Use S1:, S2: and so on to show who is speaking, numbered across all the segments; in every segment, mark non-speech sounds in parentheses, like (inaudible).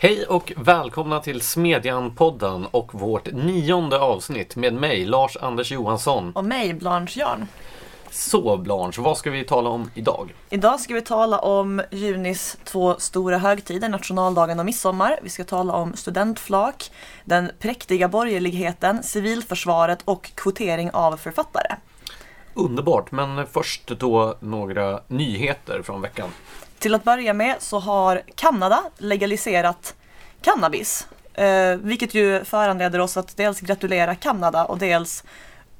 S1: Hej och välkomna till Smedjan-podden och vårt nionde avsnitt med mig, Lars-Anders Johansson.
S2: Och mig, Blanche Jarn.
S1: Så Blanche, vad ska vi tala om idag?
S2: Idag ska vi tala om junis två stora högtider, nationaldagen och midsommar. Vi ska tala om studentflak, den präktiga borgerligheten, civilförsvaret och kvotering av författare.
S1: Underbart, men först då några nyheter från veckan.
S2: Till att börja med så har Kanada legaliserat cannabis. Eh, vilket ju föranleder oss att dels gratulera Kanada och dels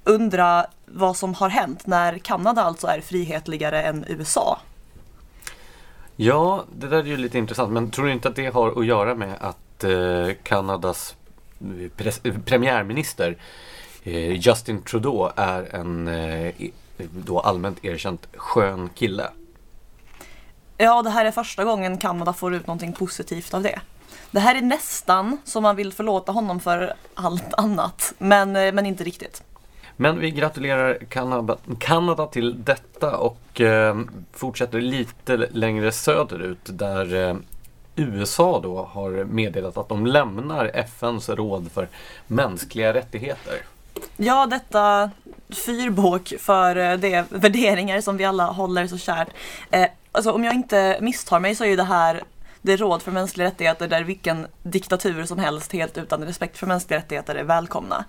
S2: undra vad som har hänt när Kanada alltså är frihetligare än USA.
S1: Ja, det där är ju lite intressant, men tror du inte att det har att göra med att eh, Kanadas eh, eh, premiärminister eh, Justin Trudeau är en eh, då allmänt erkänt skön kille?
S2: Ja, det här är första gången Kanada får ut någonting positivt av det. Det här är nästan som man vill förlåta honom för allt annat, men, eh, men inte riktigt.
S1: Men vi gratulerar Kanada, Kanada till detta och eh, fortsätter lite längre söderut där eh, USA då har meddelat att de lämnar FNs råd för mänskliga rättigheter.
S2: Ja, detta fyrbåk för eh, de värderingar som vi alla håller så kärt. Eh, alltså om jag inte misstar mig så är ju det här det råd för mänskliga rättigheter där vilken diktatur som helst helt utan respekt för mänskliga rättigheter är välkomna.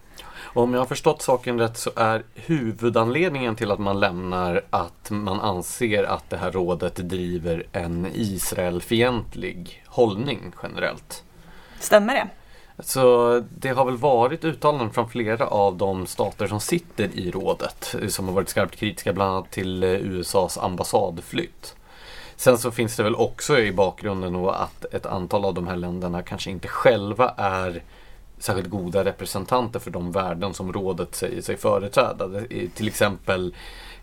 S1: Om jag har förstått saken rätt så är huvudanledningen till att man lämnar att man anser att det här rådet driver en Israelfientlig hållning generellt.
S2: Stämmer det?
S1: Så det har väl varit uttalanden från flera av de stater som sitter i rådet som har varit skarpt kritiska bland annat till eh, USAs ambassadflytt. Sen så finns det väl också i bakgrunden då att ett antal av de här länderna kanske inte själva är särskilt goda representanter för de värden som rådet säger sig företräda. Till exempel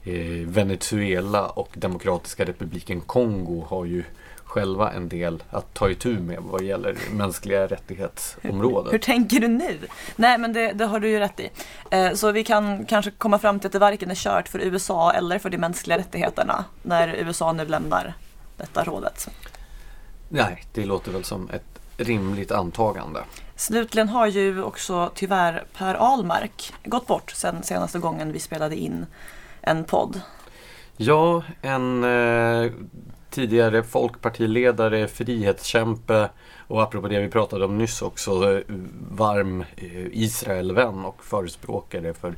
S1: eh, Venezuela och Demokratiska republiken Kongo har ju själva en del att ta itu med vad gäller mänskliga rättighetsområdet.
S2: Hur, hur tänker du nu? Nej men det, det har du ju rätt i. Eh, så vi kan kanske komma fram till att det varken är kört för USA eller för de mänskliga rättigheterna när USA nu lämnar detta rådet.
S1: Nej, det låter väl som ett rimligt antagande.
S2: Slutligen har ju också tyvärr Per Ahlmark gått bort sen senaste gången vi spelade in en podd.
S1: Ja, en eh, tidigare folkpartiledare, frihetskämpe och apropå det vi pratade om nyss också, eh, varm eh, Israelvän och förespråkare för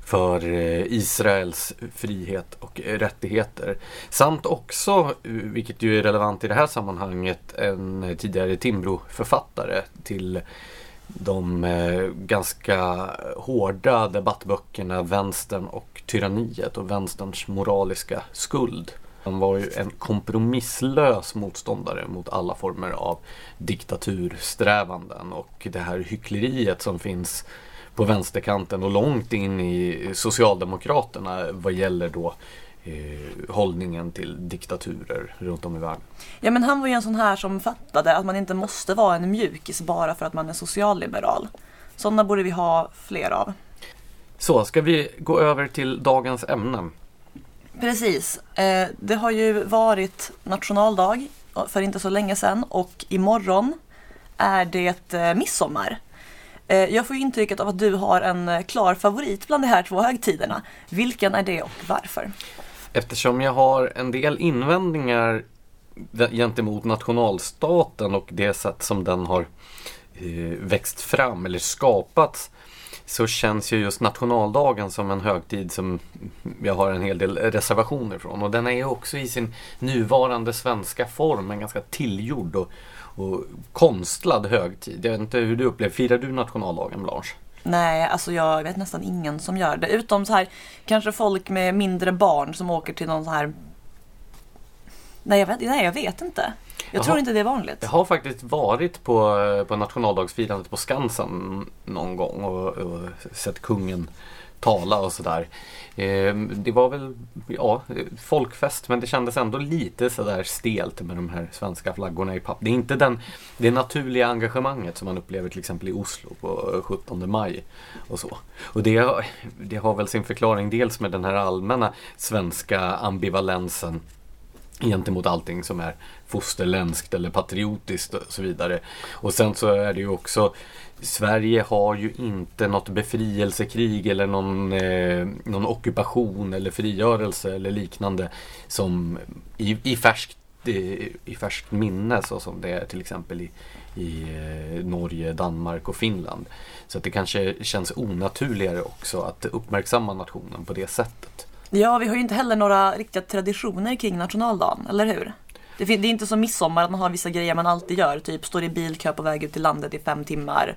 S1: för eh, Israels frihet och rättigheter. Samt också, vilket ju är relevant i det här sammanhanget, en tidigare Timbro-författare till de ganska hårda debattböckerna Vänstern och tyranniet och vänsterns moraliska skuld. Han var ju en kompromisslös motståndare mot alla former av diktatursträvanden och det här hyckleriet som finns på vänsterkanten och långt in i Socialdemokraterna vad gäller då eh, hållningen till diktaturer runt om i världen.
S2: Ja men han var ju en sån här som fattade att man inte måste vara en mjukis bara för att man är socialliberal. Sådana borde vi ha fler av.
S1: Så, ska vi gå över till dagens ämnen?
S2: Precis. Eh, det har ju varit nationaldag för inte så länge sedan och imorgon är det eh, midsommar. Eh, jag får intrycket av att du har en klar favorit bland de här två högtiderna. Vilken är det och varför?
S1: Eftersom jag har en del invändningar gentemot nationalstaten och det sätt som den har växt fram eller skapats så känns ju just nationaldagen som en högtid som jag har en hel del reservationer från. Och den är ju också i sin nuvarande svenska form en ganska tillgjord och och konstlad högtid. Jag vet inte hur du upplever, firar du nationaldagen Blanche?
S2: Nej, alltså jag vet nästan ingen som gör det. Utom så här, kanske folk med mindre barn som åker till någon så här... Nej, jag vet, nej, jag vet inte. Jag, jag tror har, inte det är vanligt.
S1: Jag har faktiskt varit på, på nationaldagsfirandet på Skansen någon gång och, och sett kungen tala och sådär. Ehm, det var väl ja, folkfest men det kändes ändå lite sådär stelt med de här svenska flaggorna i papp. Det är inte den, det naturliga engagemanget som man upplever till exempel i Oslo på 17 maj. Och så. Och det, det har väl sin förklaring dels med den här allmänna svenska ambivalensen gentemot allting som är fosterländskt eller patriotiskt och så vidare. Och sen så är det ju också Sverige har ju inte något befrielsekrig eller någon, eh, någon ockupation eller frigörelse eller liknande som i, i, färskt, i, i färskt minne så som det är till exempel i, i eh, Norge, Danmark och Finland. Så att det kanske känns onaturligare också att uppmärksamma nationen på det sättet.
S2: Ja, vi har ju inte heller några riktiga traditioner kring nationaldagen, eller hur? Det, det är inte som midsommar att man har vissa grejer man alltid gör, typ står i bilkö på väg ut till landet i fem timmar,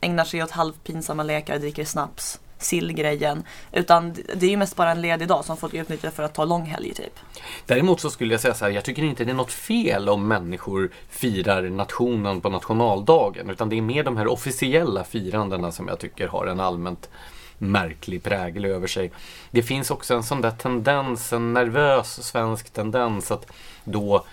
S2: ägnar sig åt halvpinsamma lekar, dricker snaps, sillgrejen. Utan det är ju mest bara en ledig dag som folk utnyttjar för att ta långhelg typ.
S1: Däremot så skulle jag säga så här, jag tycker inte det är något fel om människor firar nationen på nationaldagen. Utan det är mer de här officiella firandena som jag tycker har en allmänt märklig prägel över sig. Det finns också en sån där tendens, en nervös svensk tendens att då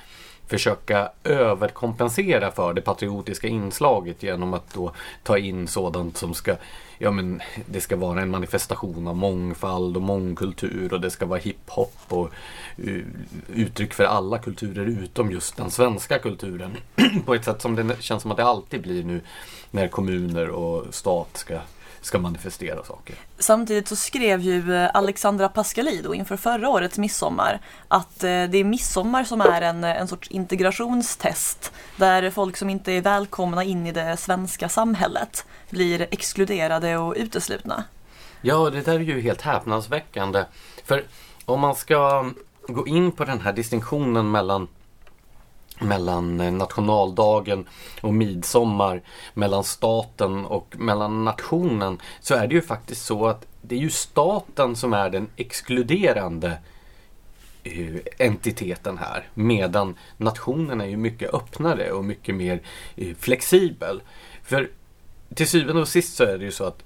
S1: försöka överkompensera för det patriotiska inslaget genom att då ta in sådant som ska Ja men det ska vara en manifestation av mångfald och mångkultur och det ska vara hiphop och eh, uttryck för alla kulturer utom just den svenska kulturen. (clears throat) På ett sätt som det känns som att det alltid blir nu när kommuner och stat ska ska manifestera saker.
S2: Samtidigt så skrev ju eh, Alexandra Pascalido inför förra årets midsommar att eh, det är midsommar som är en, en sorts integrationstest där folk som inte är välkomna in i det svenska samhället blir exkluderade och uteslutna.
S1: Ja, det där är ju helt häpnadsväckande. För om man ska gå in på den här distinktionen mellan mellan eh, nationaldagen och midsommar, mellan staten och mellan nationen, så är det ju faktiskt så att det är ju staten som är den exkluderande eh, entiteten här. Medan nationen är ju mycket öppnare och mycket mer eh, flexibel. För till syvende och sist så är det ju så att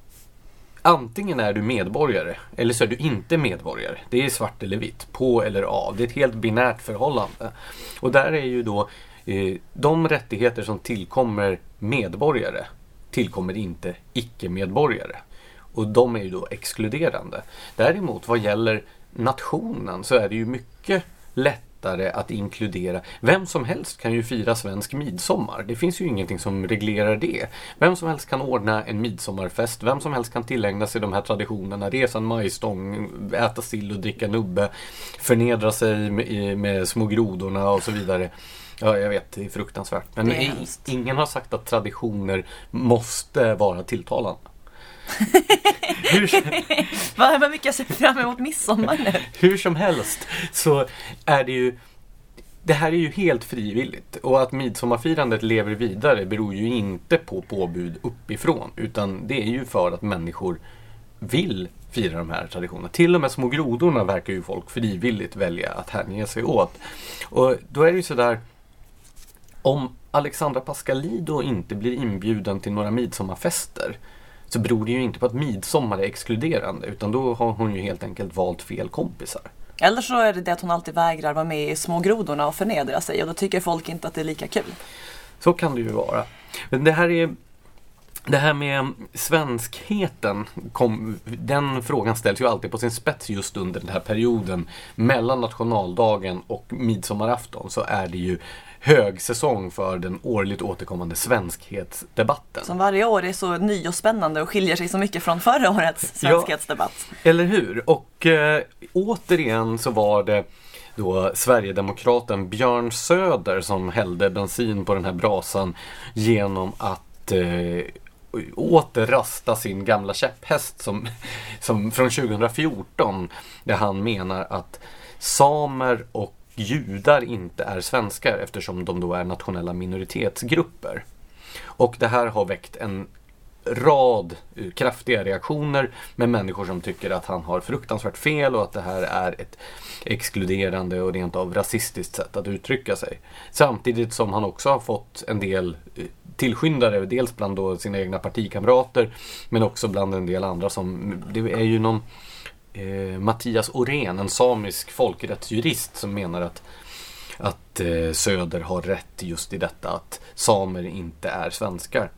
S1: Antingen är du medborgare eller så är du inte medborgare. Det är svart eller vitt, på eller av. Det är ett helt binärt förhållande. Och där är ju då eh, de rättigheter som tillkommer medborgare tillkommer inte icke-medborgare. Och de är ju då exkluderande. Däremot vad gäller nationen så är det ju mycket lätt lättare att inkludera. Vem som helst kan ju fira svensk midsommar. Det finns ju ingenting som reglerar det. Vem som helst kan ordna en midsommarfest. Vem som helst kan tillägna sig de här traditionerna. Resa en majstång, äta sill och dricka nubbe. Förnedra sig med, med små grodorna och så vidare. Ja, jag vet, det är fruktansvärt. Men ingen har sagt att traditioner måste vara tilltalande. (laughs)
S2: Vad mycket jag ser fram emot midsommar nu. (laughs)
S1: Hur som helst så är det ju det här är ju helt frivilligt och att midsommarfirandet lever vidare beror ju inte på påbud uppifrån utan det är ju för att människor vill fira de här traditionerna. Till och med små grodorna verkar ju folk frivilligt välja att hänge sig åt. Och då är det ju sådär om Alexandra Pascalido inte blir inbjuden till några midsommarfester så beror det ju inte på att midsommar är exkluderande utan då har hon ju helt enkelt valt fel kompisar.
S2: Eller så är det det att hon alltid vägrar vara med i smågrodorna och förnedra sig och då tycker folk inte att det är lika kul.
S1: Så kan det ju vara. Men det här är det här med svenskheten, kom, den frågan ställs ju alltid på sin spets just under den här perioden. Mellan nationaldagen och midsommarafton så är det ju högsäsong för den årligt återkommande svenskhetsdebatten.
S2: Som varje år är så ny och spännande och skiljer sig så mycket från förra årets (laughs) svenskhetsdebatt.
S1: Ja, eller hur? Och äh, återigen så var det då Sverigedemokraten Björn Söder som hällde bensin på den här brasan genom att eh, åter rasta sin gamla käpphäst som, som från 2014 där han menar att samer och judar inte är svenskar eftersom de då är nationella minoritetsgrupper. Och det här har väckt en rad kraftiga reaktioner med människor som tycker att han har fruktansvärt fel och att det här är ett exkluderande och rent av rasistiskt sätt att uttrycka sig. Samtidigt som han också har fått en del eh, tillskyndare, dels bland då sina egna partikamrater men också bland en del andra som, det är ju någon eh, Mattias Orén, en samisk folkrättsjurist som menar att, att eh, Söder har rätt just i detta att samer inte är svenskar.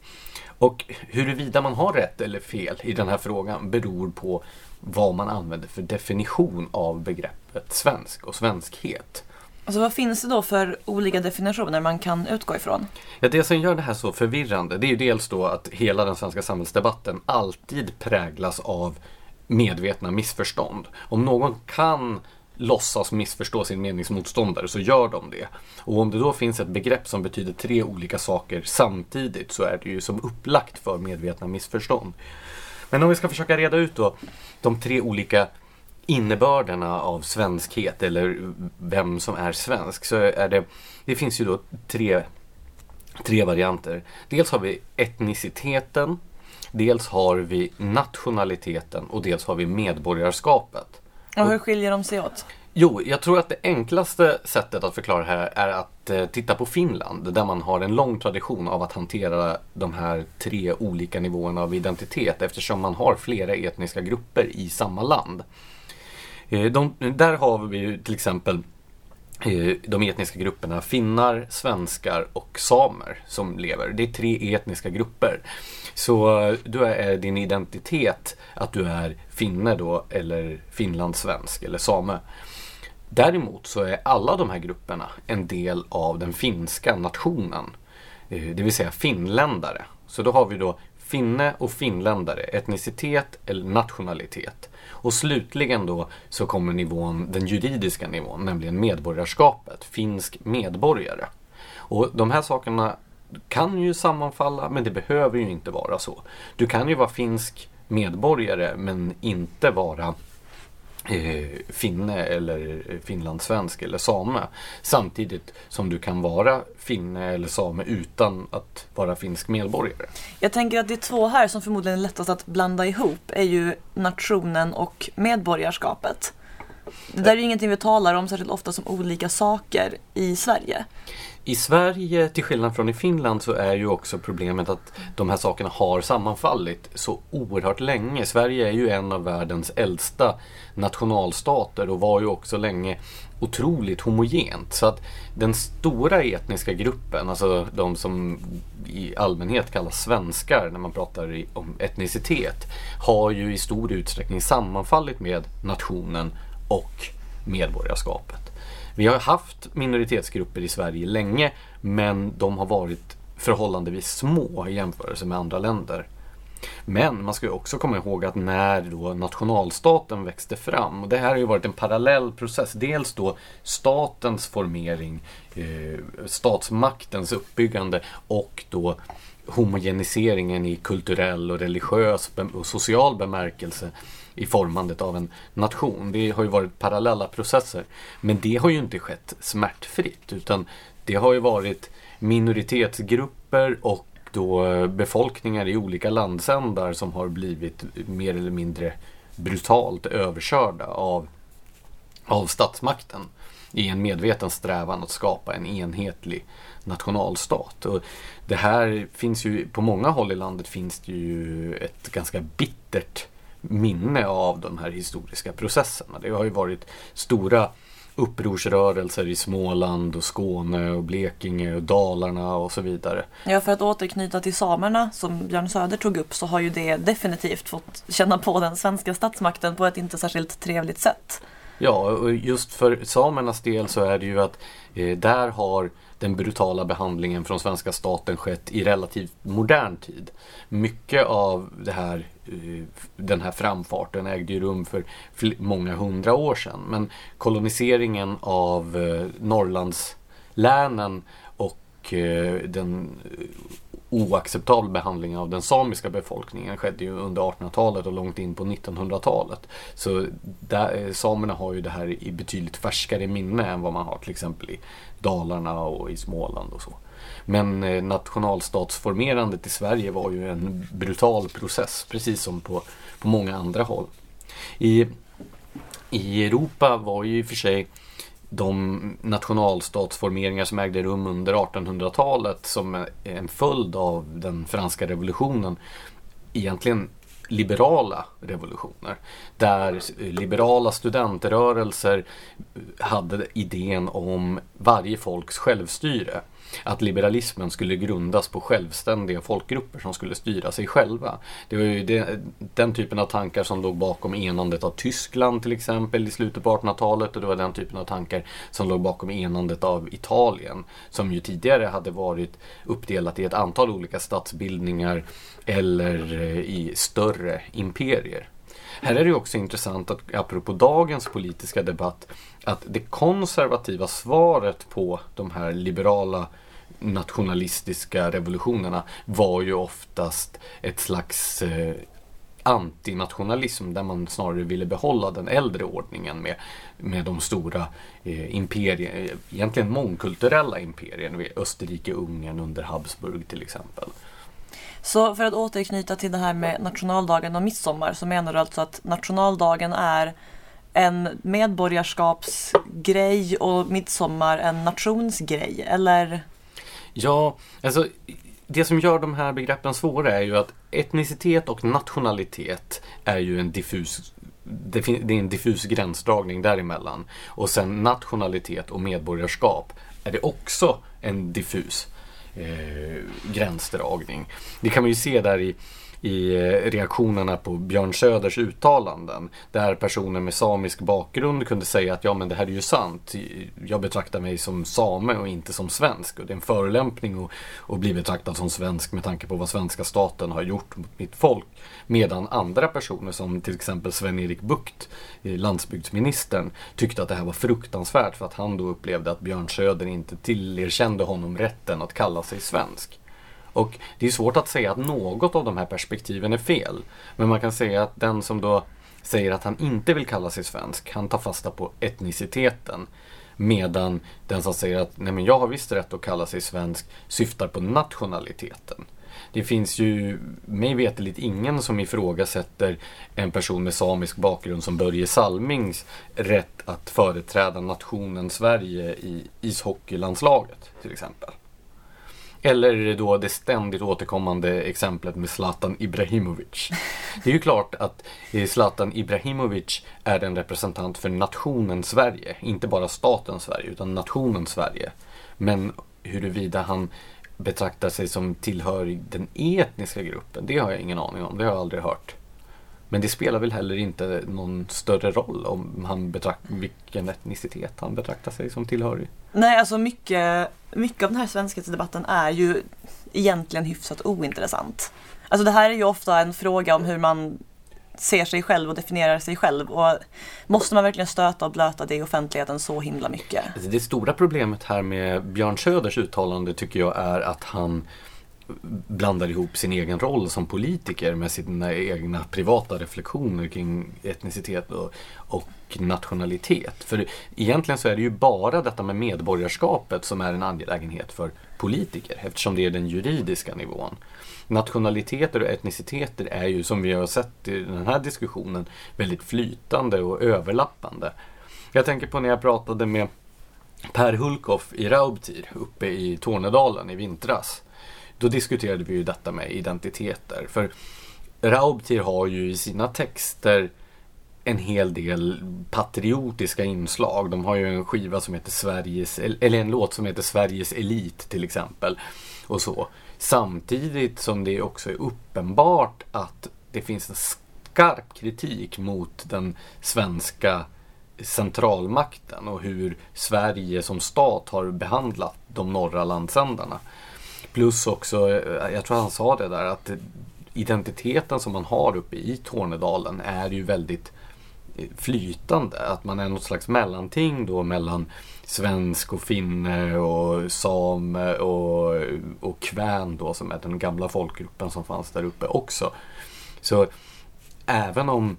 S1: Och huruvida man har rätt eller fel i den här frågan beror på vad man använder för definition av begreppet svensk och svenskhet.
S2: Alltså vad finns det då för olika definitioner man kan utgå ifrån?
S1: Ja, det som gör det här så förvirrande det är ju dels då att hela den svenska samhällsdebatten alltid präglas av medvetna missförstånd. Om någon kan låtsas missförstå sin meningsmotståndare så gör de det. Och om det då finns ett begrepp som betyder tre olika saker samtidigt så är det ju som upplagt för medvetna missförstånd. Men om vi ska försöka reda ut då de tre olika innebörderna av svenskhet eller vem som är svensk så är det, det finns ju då tre, tre varianter. Dels har vi etniciteten, dels har vi nationaliteten och dels har vi medborgarskapet.
S2: Och hur skiljer de sig åt?
S1: Jo, jag tror att det enklaste sättet att förklara det här är att eh, titta på Finland där man har en lång tradition av att hantera de här tre olika nivåerna av identitet eftersom man har flera etniska grupper i samma land. Eh, de, där har vi ju till exempel Eh, de etniska grupperna finnar, svenskar och samer som lever. Det är tre etniska grupper. Så eh, du då är eh, din identitet att du är finne då eller finlandssvensk eller same. Däremot så är alla de här grupperna en del av den finska nationen. Det vill säga finländare. Så då har vi då finne och finländare, etnicitet eller nationalitet. Och slutligen då så kommer nivån, den juridiska nivån, nämligen medborgarskapet, finsk medborgare. Och de här sakerna kan ju sammanfalla, men det behöver ju inte vara så. Du kan ju vara finsk medborgare men inte vara Eh, finne eller eh, finlandssvensk eller same. Samtidigt som du kan vara finne eller same utan att vara finsk medborgare.
S2: Jag tänker att det är två här som förmodligen är lättast att blanda ihop är ju nationen och medborgarskapet. Det där är ju ingenting vi talar om särskilt ofta som olika saker i Sverige.
S1: I Sverige, till skillnad från i Finland, så är ju också problemet att de här sakerna har sammanfallit så oerhört länge. Sverige är ju en av världens äldsta nationalstater och var ju också länge otroligt homogent. Så att den stora etniska gruppen, alltså de som i allmänhet kallas svenskar när man pratar om etnicitet, har ju i stor utsträckning sammanfallit med nationen och medborgarskapet. Vi har haft minoritetsgrupper i Sverige länge men de har varit förhållandevis små i jämförelse med andra länder. Men man ska ju också komma ihåg att när då nationalstaten växte fram, och det här har ju varit en parallell process, dels då statens formering, eh, statsmaktens uppbyggande och då homogeniseringen i kulturell och religiös och social bemärkelse i formandet av en nation. Det har ju varit parallella processer. Men det har ju inte skett smärtfritt utan det har ju varit minoritetsgrupper och då eh, befolkningar i olika landsändar som har blivit mer eller mindre brutalt överkörda av, av statsmakten i en medveten strävan att skapa en enhetlig nationalstat. Och det här finns ju, på många håll i landet finns det ju ett ganska bittert minne av de här historiska processerna. Det har ju varit stora upprorsrörelser i Småland och Skåne och Blekinge och Dalarna och så vidare.
S2: Ja, för att återknyta till samerna som Björn Söder tog upp så har ju det definitivt fått känna på den svenska statsmakten på ett inte särskilt trevligt sätt.
S1: Ja, och just för samernas del så är det ju att eh, där har den brutala behandlingen från svenska staten skett i relativt modern tid. Mycket av det här, eh, den här framfarten ägde ju rum för många hundra år sedan. Men koloniseringen av eh, Norrlandslänen och eh, den oacceptabel behandling av den samiska befolkningen skedde ju under 1800-talet och långt in på 1900-talet. Så där, eh, samerna har ju det här i betydligt färskare minne än vad man har till exempel i Dalarna och i Småland och så. Men eh, nationalstatsformerandet i Sverige var ju en brutal process, precis som på, på många andra håll. I, I Europa var ju i och för sig de nationalstatsformeringar som ägde rum under 1800-talet som en följd av den franska revolutionen egentligen liberala revolutioner. Där liberala studentrörelser hade idén om varje folks självstyre att liberalismen skulle grundas på självständiga folkgrupper som skulle styra sig själva. Det var ju det, den typen av tankar som låg bakom enandet av Tyskland till exempel i slutet på 1800-talet och det var den typen av tankar som låg bakom enandet av Italien som ju tidigare hade varit uppdelat i ett antal olika statsbildningar eller eh, i större imperier. Här är det också intressant att, apropå dagens politiska debatt, att det konservativa svaret på de här liberala nationalistiska revolutionerna var ju oftast ett slags eh, antinationalism där man snarare ville behålla den äldre ordningen med, med de stora eh, imperierna, egentligen mångkulturella imperierna, Österrike, Ungern under Habsburg till exempel.
S2: Så för att återknyta till det här med nationaldagen och midsommar så menar du alltså att nationaldagen är en medborgarskapsgrej och midsommar en nationsgrej, eller?
S1: Ja, alltså det som gör de här begreppen svåra är ju att etnicitet och nationalitet är ju en diffus det är en diffus gränsdragning däremellan. Och sen nationalitet och medborgarskap är det också en diffus eh, gränsdragning. Det kan man ju se där i i eh, reaktionerna på Björn Söders uttalanden. Där personer med samisk bakgrund kunde säga att ja men det här är ju sant. Jag betraktar mig som same och inte som svensk. Och det är en förolämpning att, att bli betraktad som svensk med tanke på vad svenska staten har gjort mot mitt folk. Medan andra personer som till exempel Sven-Erik Bucht, eh, landsbygdsministern, tyckte att det här var fruktansvärt för att han då upplevde att Björn Söder inte tillerkände honom rätten att kalla sig svensk. Och det är svårt att säga att något av de här perspektiven är fel. Men man kan säga att den som då säger att han inte vill kalla sig svensk, han tar fasta på etniciteten. Medan den som säger att nej men jag har visst rätt att kalla sig svensk syftar på nationaliteten. Det finns ju mig veterligt ingen som ifrågasätter en person med samisk bakgrund som Börje Salmings rätt att företräda nationen Sverige i ishockeylandslaget till exempel. Eller då det ständigt återkommande exemplet med Zlatan Ibrahimovic. Det är ju klart att eh, Zlatan Ibrahimovic är en representant för nationen Sverige. Inte bara staten Sverige utan nationen Sverige. Men huruvida han betraktar sig som tillhörig den etniska gruppen, det har jag ingen aning om. Det har jag aldrig hört. Men det spelar väl heller inte någon större roll om han betraktar vilken etnicitet han betraktar sig som tillhörig.
S2: Nej, alltså mycket, mycket av den här svenskhetsdebatten är ju egentligen hyfsat ointressant. Alltså det här är ju ofta en fråga om hur man ser sig själv och definierar sig själv. Och måste man verkligen stöta och blöta det i offentligheten så himla mycket?
S1: Det stora problemet här med Björn Söders uttalande tycker jag är att han blandar ihop sin egen roll som politiker med sina egna privata reflektioner kring etnicitet och, och nationalitet. För egentligen så är det ju bara detta med medborgarskapet som är en angelägenhet för politiker eftersom det är den juridiska nivån. Nationaliteter och etniciteter är ju som vi har sett i den här diskussionen väldigt flytande och överlappande. Jag tänker på när jag pratade med Per Hulkoff i Raubtir uppe i Tornedalen i vintras då diskuterade vi ju detta med identiteter. För Raubtir har ju i sina texter en hel del patriotiska inslag. De har ju en skiva som heter Sveriges, eller en låt som heter Sveriges Elit till exempel. Och så. Samtidigt som det också är uppenbart att det finns en skarp kritik mot den svenska centralmakten och hur Sverige som stat har behandlat de norra landsändarna. Plus också, eh, jag tror han sa det där, att identiteten som man har uppe i Tornedalen är ju väldigt eh, flytande. Att man är något slags mellanting då mellan svensk och finne och same och, och kvän då som är den gamla folkgruppen som fanns där uppe också. Så även om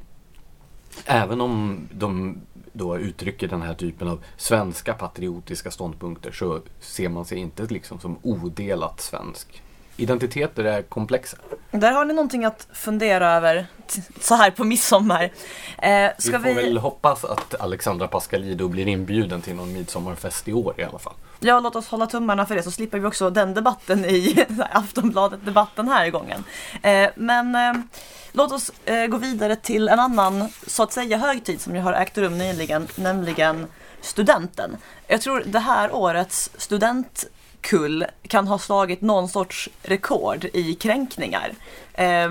S1: Även om de då uttrycker den här typen av svenska patriotiska ståndpunkter så ser man sig inte liksom som odelat svensk. Identiteter är komplexa.
S2: Där har ni någonting att fundera över så här på midsommar.
S1: Eh, vi får vi... väl hoppas att Alexandra Pascalido blir inbjuden till någon midsommarfest i år i alla fall.
S2: Ja, låt oss hålla tummarna för det så slipper vi också den debatten i (laughs) Aftonbladet-debatten här gången. Eh, men eh, Låt oss eh, gå vidare till en annan, så att säga, högtid som ju har ägt rum nyligen, nämligen studenten. Jag tror det här årets student kull kan ha slagit någon sorts rekord i kränkningar. Eh,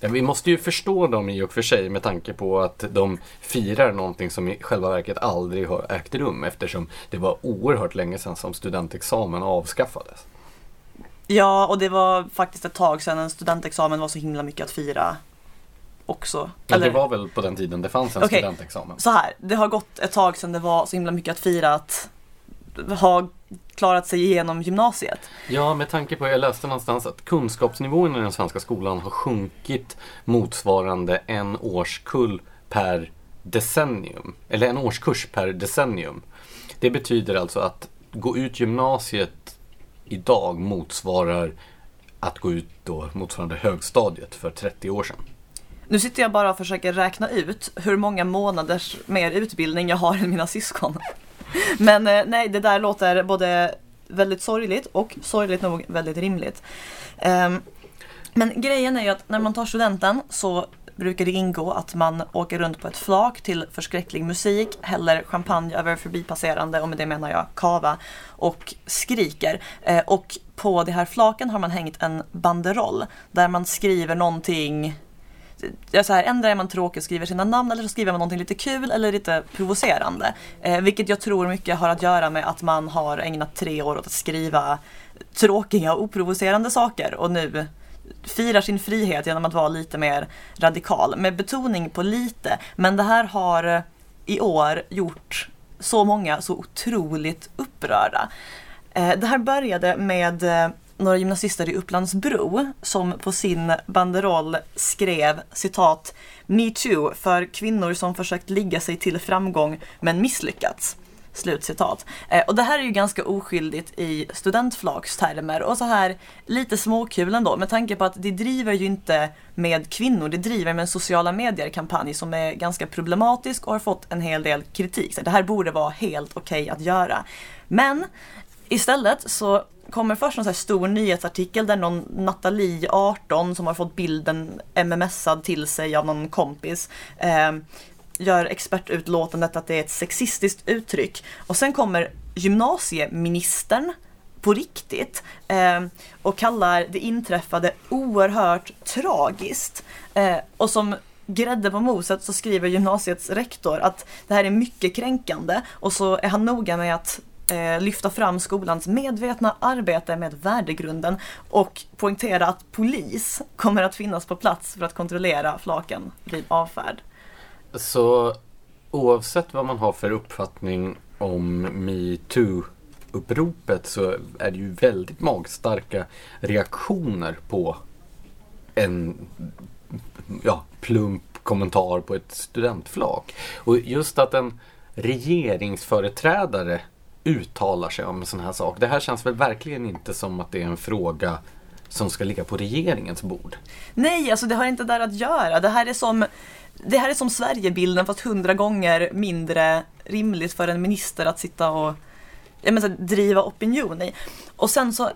S1: Ja, vi måste ju förstå dem i och för sig med tanke på att de firar någonting som i själva verket aldrig har ägt rum eftersom det var oerhört länge sedan som studentexamen avskaffades.
S2: ja, och det var faktiskt ett tag sedan en studentexamen var så himla mycket att fira också.
S1: Men det var väl på den tiden det fanns en
S2: Okej.
S1: studentexamen.
S2: så här, det har gått ett tag sedan det var så himla mycket att fira att ha klarat sig igenom gymnasiet.
S1: Ja, med tanke på, jag läste någonstans att kunskapsnivån i den svenska skolan har sjunkit motsvarande en årskull per decennium. Eller en årskurs per decennium. Det betyder alltså att gå ut gymnasiet idag motsvarar att gå ut då motsvarande högstadiet för 30 år sedan.
S2: Nu sitter jag bara och försöker räkna ut hur många månaders mer utbildning jag har än mina syskon. Men eh, nej, det där låter både väldigt sorgligt och sorgligt nog väldigt rimligt. Ehm, men grejen är ju att när man tar studenten så brukar det ingå att man åker runt på ett flak till förskräcklig musik, häller champagne över förbipasserande och med det menar jag kava och skriker. Eh, Och på det här flaken har man hängt en banderoll där man skriver någonting Ja, så här, ändrar är man tråkig och skriver sina namn eller så skriver man någonting lite kul eller lite provocerande. Eh, vilket jag tror mycket har att göra med att man har ägnat tre år åt att skriva tråkiga och oprovocerande saker och nu firar sin frihet genom att vara lite mer radikal. Med betoning på lite. Men det här har i år gjort så många så otroligt upprörda. Eh, Det här började med eh, några gymnasister i Upplandsbro som på sin banderoll skrev citat metoo för kvinnor som försökt ligga sig till framgång men misslyckats. Slutcitat. Eh, Och det här är ju ganska oskyldigt i studentflakstermer och så här lite småkul ändå med tanke på att det driver ju inte med kvinnor, det driver med en sociala medier-kampanj som är ganska problematisk och har fått en hel del kritik. Så det här borde vara helt okej att göra. Men istället så kommer först en så här stor nyhetsartikel där någon Nathalie, 18, som har fått bilden mmsad till sig av någon kompis, eh, gör expertutlåtandet att det är ett sexistiskt uttryck. Och sen kommer gymnasieministern på riktigt eh, och kallar det inträffade oerhört tragiskt. Eh, och som grädde på moset så skriver gymnasiets rektor att det här är mycket kränkande och så är han noga med att eh, lyfta fram skolans medvetna arbete med värdegrunden och poängtera att polis kommer att finnas på plats för att kontrollera flaken vid avfärd.
S1: Så oavsett vad man har för uppfattning om metoo-uppropet så är det ju väldigt magstarka reaktioner på en ja, plump kommentar på ett studentflak. Och just att en regeringsföreträdare uttalar sig om en sån här sak. Det här känns väl verkligen inte som att det är en fråga som ska ligga på regeringens bord.
S2: Nej, alltså det har inte där att göra. Det här är som, det här är som Sverigebilden fast hundra gånger mindre rimligt för en minister att sitta och jag menar, driva opinion i. Och sen så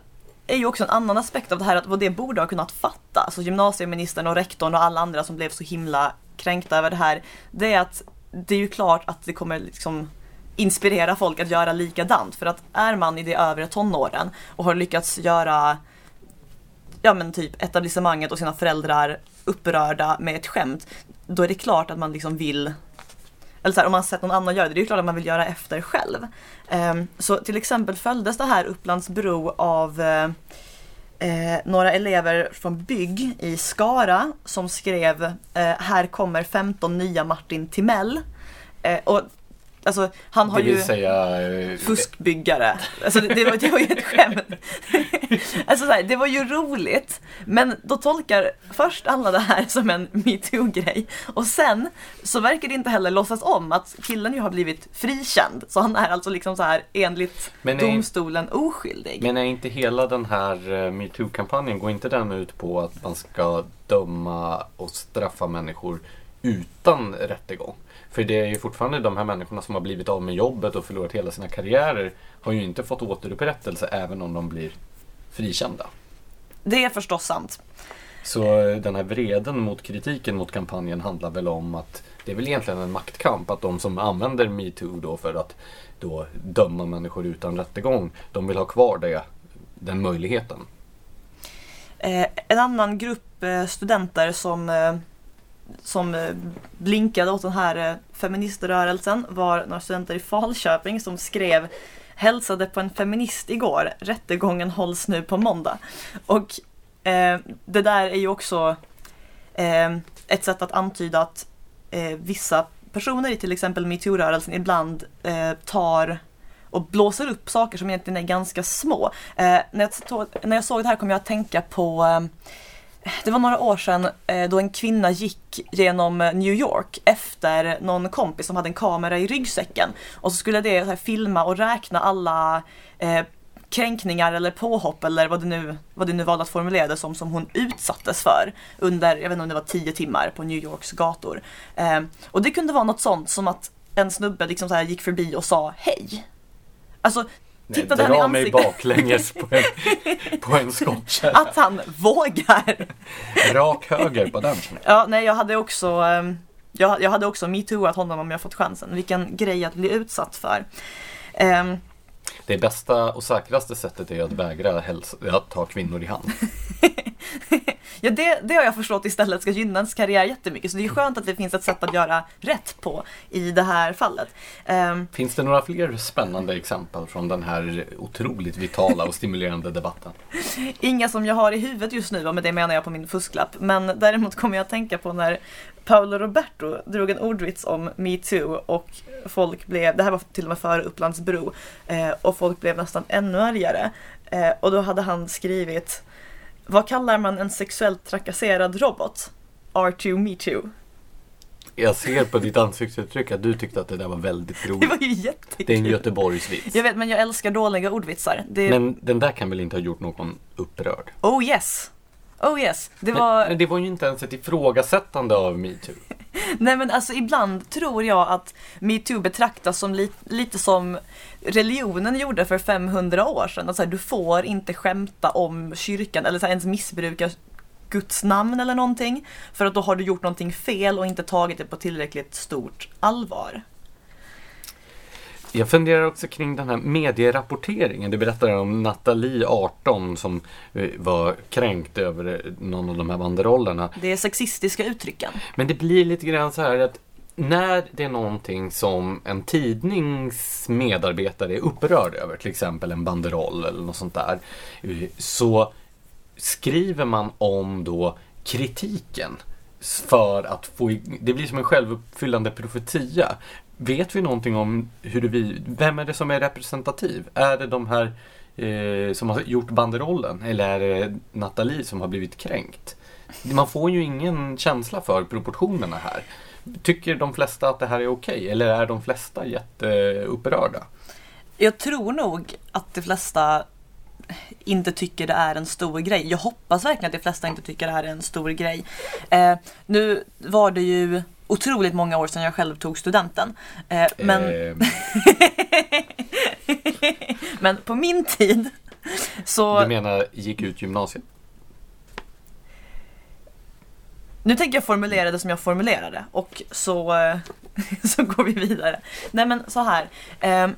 S2: är ju också en annan aspekt av det här att vad det borde ha kunnat fatta, alltså gymnasieministern och rektorn och alla andra som blev så himla kränkta över det här, det är att det är ju klart att det kommer liksom inspirera folk att göra likadant. För att är man i de övre tonåren och har lyckats göra ja men typ etablissemanget och sina föräldrar upprörda med ett skämt, då är det klart att man liksom vill eller så här, om man sett någon annan göra det, det är ju klart att man vill göra efter själv. Ehm, så till exempel följdes det här Upplandsbro av eh, eh, några elever från bygg i Skara som skrev eh, Här kommer 15 nya Martin Timell. Eh, och alltså han har ju
S1: säga... eh,
S2: fuskbyggare. Alltså det, var, det var ju ett skämt. (laughs) Alltså så här, det var ju roligt. Men då tolkar först alla det här som en metoo-grej. Och sen så verkar det inte heller låtsas om att killen ju har blivit frikänd. Så han är alltså liksom så här enligt
S1: Men är-
S2: domstolen oskyldig.
S1: Men är inte hela den här eh, metoo-kampanjen, går inte den ut på att man ska döma och straffa människor utan rättegång? För det är ju fortfarande de här människorna som har blivit av med jobbet och förlorat hela sina karriärer har ju inte fått återupprättelse även om de blir frikända.
S2: Det är förstås sant.
S1: Så den här vreden mot kritiken mot kampanjen handlar väl om att det är väl egentligen en maktkamp att de som använder metoo då för att då döma människor utan rättegång, de vill ha kvar det den möjligheten.
S2: Eh, en annan grupp eh, studenter som, eh, som eh, blinkade åt den här eh, feministrörelsen var några studenter i Falköping som skrev Hälsade på en feminist igår, rättegången hålls nu på måndag. Och eh, det där är ju också eh, ett sätt att antyda att eh, vissa personer i till exempel metoo-rörelsen ibland eh, tar och blåser upp saker som egentligen är ganska små. Eh, när, jag tog, när jag såg det här kom jag att tänka på eh, det var några år sedan eh, då en kvinna gick genom eh, New York efter någon kompis som hade en kamera i ryggsäcken. Och så skulle det så här, filma och räkna alla eh, kränkningar eller påhopp eller vad det nu, vad det nu valde att formulera det som, som hon utsattes för under, jag vet inte om det var tio timmar på New Yorks gator. Eh, och det kunde vara något sånt som att en snubbe liksom så här gick förbi och sa hej. Alltså, tittade han i
S1: dra mig
S2: ansiktet.
S1: baklänges på en, (laughs) på en skottkärra.
S2: Att han vågar.
S1: Rak höger på den.
S2: Ja, nej jag hade också ehm, jag, jag hade också metooat honom om jag fått chansen. Vilken grej att bli utsatt för. Ehm,
S1: Det bästa och säkraste sättet är att vägra hälsa, att ta kvinnor i hand. (laughs)
S2: ja, det, det har jag förstått istället ska gynna ens karriär jättemycket. Så det är skönt att det finns ett sätt att göra rätt på i det här fallet. Ehm,
S1: Finns det några fler spännande exempel från den här otroligt vitala och stimulerande debatten? (laughs)
S2: Inga som jag har i huvudet just nu, och med det menar jag på min fusklapp. Men däremot kommer jag att tänka på när Paolo Roberto drog en ordvits om metoo och folk blev, det här var till och med före Upplands Bro, eh, och folk blev nästan ännu argare. Eh, och då hade han skrivit Vad kallar man en sexuellt trakasserad robot? R2 metoo.
S1: Jag ser på ditt ansiktsuttryck att du tyckte att det där var väldigt
S2: Det
S1: roligt.
S2: var ju jättekul.
S1: Det är en Göteborgsvits.
S2: Jag vet, men jag älskar dåliga ordvitsar. Det,
S1: Men den där kan väl inte ha gjort någon upprörd?
S2: Oh yes! Oh yes! Det
S1: Men,
S2: var...
S1: men det var ju inte ens ett ifrågasättande av metoo. (laughs)
S2: Nej men alltså ibland tror jag att metoo betraktas som li lite som religionen gjorde för 500 år sedan. Att du får inte skämta om kyrkan eller så här, ens missbruka Guds namn eller någonting. För att då har du gjort någonting fel och inte tagit det på tillräckligt stort allvar.
S1: Jag funderar också kring den här medierapporteringen. Du berättade om Nathalie, 18, som eh, var kränkt över eh, någon av de här banderollerna.
S2: Det är sexistiska uttrycken.
S1: Men det blir lite grann så här att när det är någonting som en tidnings medarbetare är upprörd över, till exempel en banderoll eller något sånt där, eh, så skriver man om då kritiken för att få, det blir som en självuppfyllande profetia. Vet vi någonting om hur vi, vem är det som är representativ? Är det de här eh, som har gjort banderollen eller är det Nathalie som har blivit kränkt? Man får ju ingen känsla för proportionerna här. Tycker de flesta att det här är okej eller är de flesta jätteupprörda?
S2: Jag tror nog att de flesta inte tycker det är en stor grej. Jag hoppas verkligen att de flesta inte tycker det här är en stor grej. Eh, nu var det ju otroligt många år sedan jag själv tog studenten. Eh, men,
S1: Eh, (laughs)
S2: men på min tid så...
S1: du menar gick ut gymnasiet?
S2: Nu tänker jag formulera det som jag formulerade och så, eh, (laughs) så går vi vidare. Nej men så här. Eh,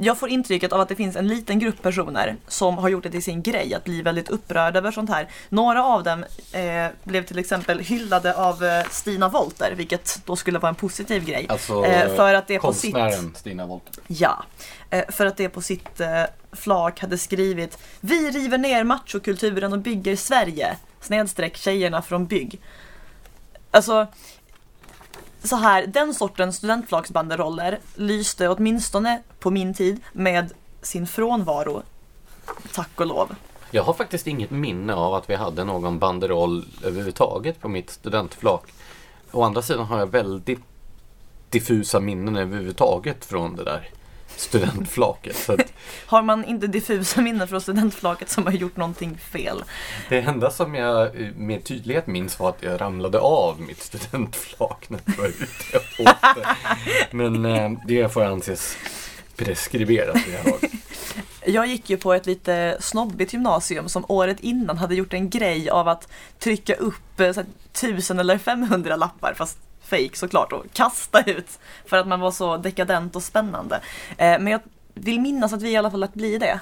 S2: jag får intrycket av att det finns en liten grupp personer som har gjort det till sin grej att bli väldigt upprörda över sånt här. Några av dem eh, blev till exempel hyllade av eh, Stina Wolter, vilket då skulle vara en positiv grej.
S1: Alltså
S2: Eh, för att det är på sitt...
S1: konstnären Stina Wollter.
S2: Ja, eh, för att det på sitt eh, flak hade skrivit Vi river ner machokulturen och bygger Sverige. Snedstreck tjejerna från bygg. Alltså, så här, den sortens studentflaksbanderoller lyste åtminstone på min tid med sin frånvaro. Tack och lov.
S1: Jag har faktiskt inget minne av att vi hade någon banderoll överhuvudtaget på mitt studentflak. Å andra sidan har jag väldigt diffusa minnen överhuvudtaget från det där studentflaket. Så att (laughs)
S2: Har man inte diffusa minnen från studentflaket som har gjort någonting fel?
S1: det enda som jag med tydlighet minns var att jag ramlade av mitt studentflak när jag var ute och åkte. Men eh, det får anses preskriberat vid det här.
S2: Jag gick ju på ett lite snobbigt gymnasium som året innan hade gjort en grej av att trycka upp eh, så här, tusen eller 500 lappar, fast fake såklart, och kasta ut för att man var så dekadent och spännande. Eh, men jag vill minnas att vi i alla fall lät bli det.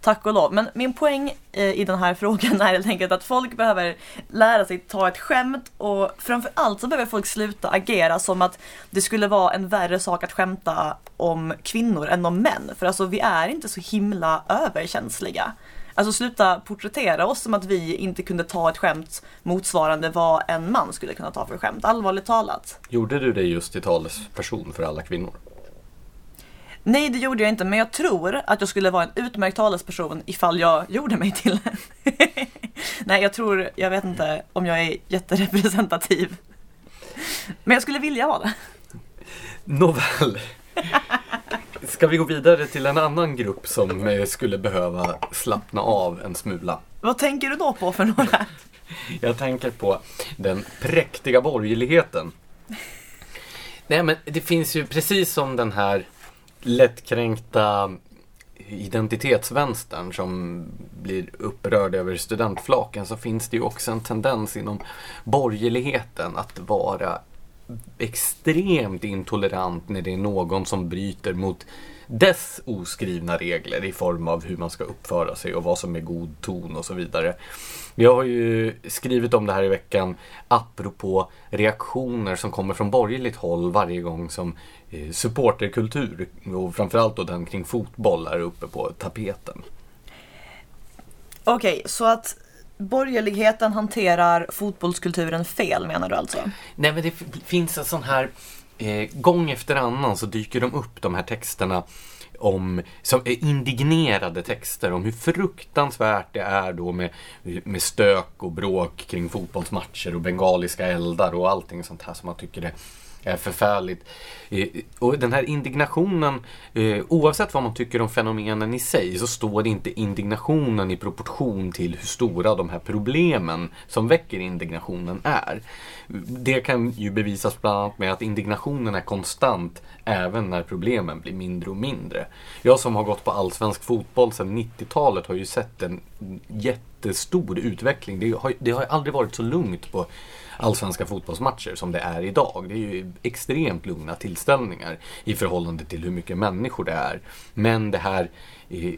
S2: Tack och lov. Men min poäng eh, i den här (laughs) frågan är helt enkelt att folk behöver lära sig ta ett skämt och framförallt så behöver folk sluta agera som att det skulle vara en värre sak att skämta om kvinnor än om män. För alltså vi är inte så himla överkänsliga. Alltså sluta porträttera oss som att vi inte kunde ta ett skämt motsvarande vad en man skulle kunna ta för skämt. Allvarligt talat.
S1: Gjorde du det just till talesperson för alla kvinnor?
S2: Nej, det gjorde jag inte, men jag tror att jag skulle vara en utmärkt talesperson ifall jag gjorde mig till en. (laughs) Nej, jag tror, jag vet inte om jag är jätterepresentativ. Men jag skulle vilja vara det.
S1: Nåväl. Ska vi gå vidare till en annan grupp som eh, skulle behöva slappna av en smula?
S2: Vad tänker du då på för några? (laughs)
S1: Jag tänker på den präktiga borgerligheten. Nej men det finns ju precis som den här lättkränkta identitetsvänstern som blir upprörd över studentflaken så finns det ju också en tendens inom borgerligheten att vara extremt intolerant när det är någon som bryter mot dess oskrivna regler i form av hur man ska uppföra sig och vad som är god ton och så vidare. Jag har ju skrivit om det här i veckan apropå reaktioner som kommer från borgerligt håll varje gång som eh, supporterkultur och framförallt då den kring fotboll är uppe på tapeten.
S2: Okej, så att borgerligheten hanterar fotbollskulturen fel menar du alltså?
S1: Nej men det finns en sån här eh, gång efter annan så dyker de upp de här texterna om, som är indignerade texter om hur fruktansvärt det är då med, med stök och bråk kring fotbollsmatcher och bengaliska eldar och allting sånt här som man tycker är är förfärligt. Eh, och den här indignationen, eh, oavsett vad man tycker om fenomenen i sig, så står inte indignationen i proportion till hur stora de här problemen som väcker indignationen är. Det kan ju bevisas bland annat med att indignationen är konstant även när problemen blir mindre och mindre. Jag som har gått på allsvensk fotboll sedan 90-talet har ju sett en jättestor utveckling. Det har, det har aldrig varit så lugnt på allsvenska fotbollsmatcher som det är idag. Det är ju extremt lugna tillställningar i förhållande till hur mycket människor det är. Men det här eh,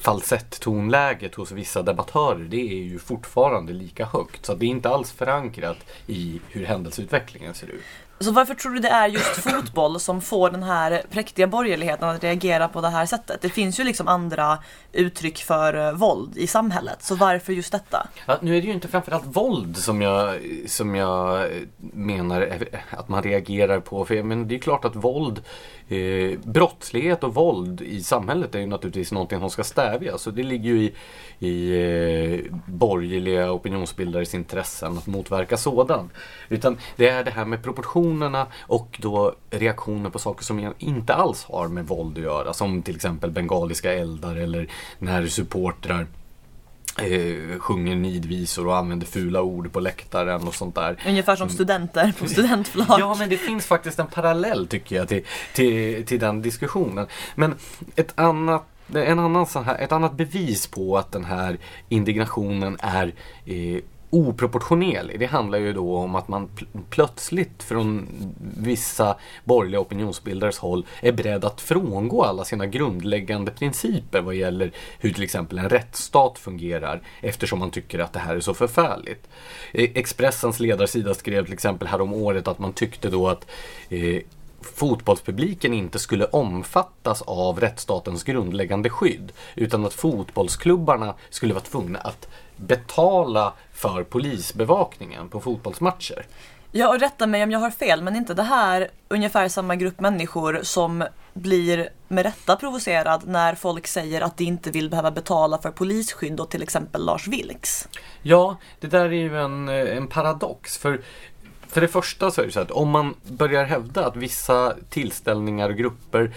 S1: falsett-tonläget hos vissa debattörer, det är ju fortfarande lika högt. Så det är inte alls förankrat i hur händelseutvecklingen ser ut.
S2: Så varför tror du det är just fotboll som får den här präktiga borgerligheten att reagera på det här sättet? Det finns ju liksom andra uttryck för eh, våld i samhället, så varför just detta?
S1: Ja, nu är det ju inte framförallt våld som jag, som jag menar att man reagerar på. För men det är klart att våld, eh, brottslighet och våld i samhället är ju naturligtvis någonting som ska stävjas. Så det ligger ju i, i eh, borgerliga opinionsbildares intressen att motverka sådant. Utan det är det här med proportionerna och då reaktioner på saker som inte alls har med våld att göra. Som till exempel bengaliska eldar eller när supportrar eh, sjunger nidvisor och använder fula ord på läktaren och sånt där.
S2: Ungefär som studenter på studentflak.
S1: ja, men det finns faktiskt en parallell tycker jag till, till, till den diskussionen. Men ett annat en annan här, ett annat bevis på att den här indignationen är eh, oproportionerlig. Det handlar ju då om att man pl plötsligt från vissa borgerliga opinionsbildares håll är beredd att frångå alla sina grundläggande principer vad gäller hur till exempel en rättsstat fungerar eftersom man tycker att det här är så förfärligt. Eh, Expressens ledarsida skrev till exempel härom året att man tyckte då att eh, fotbollspubliken inte skulle omfattas av rättsstatens grundläggande skydd utan att fotbollsklubbarna skulle vara tvungna att betala för polisbevakningen på fotbollsmatcher.
S2: Ja, och rätta mig om jag har fel, men inte det här ungefär samma grupp människor som blir med rätta provocerad när folk säger att de inte vill behöva betala för polisskydd och till exempel Lars Vilks?
S1: Ja, det där är ju en, en paradox. För för det första så är det så att om man börjar hävda att vissa tillställningar och grupper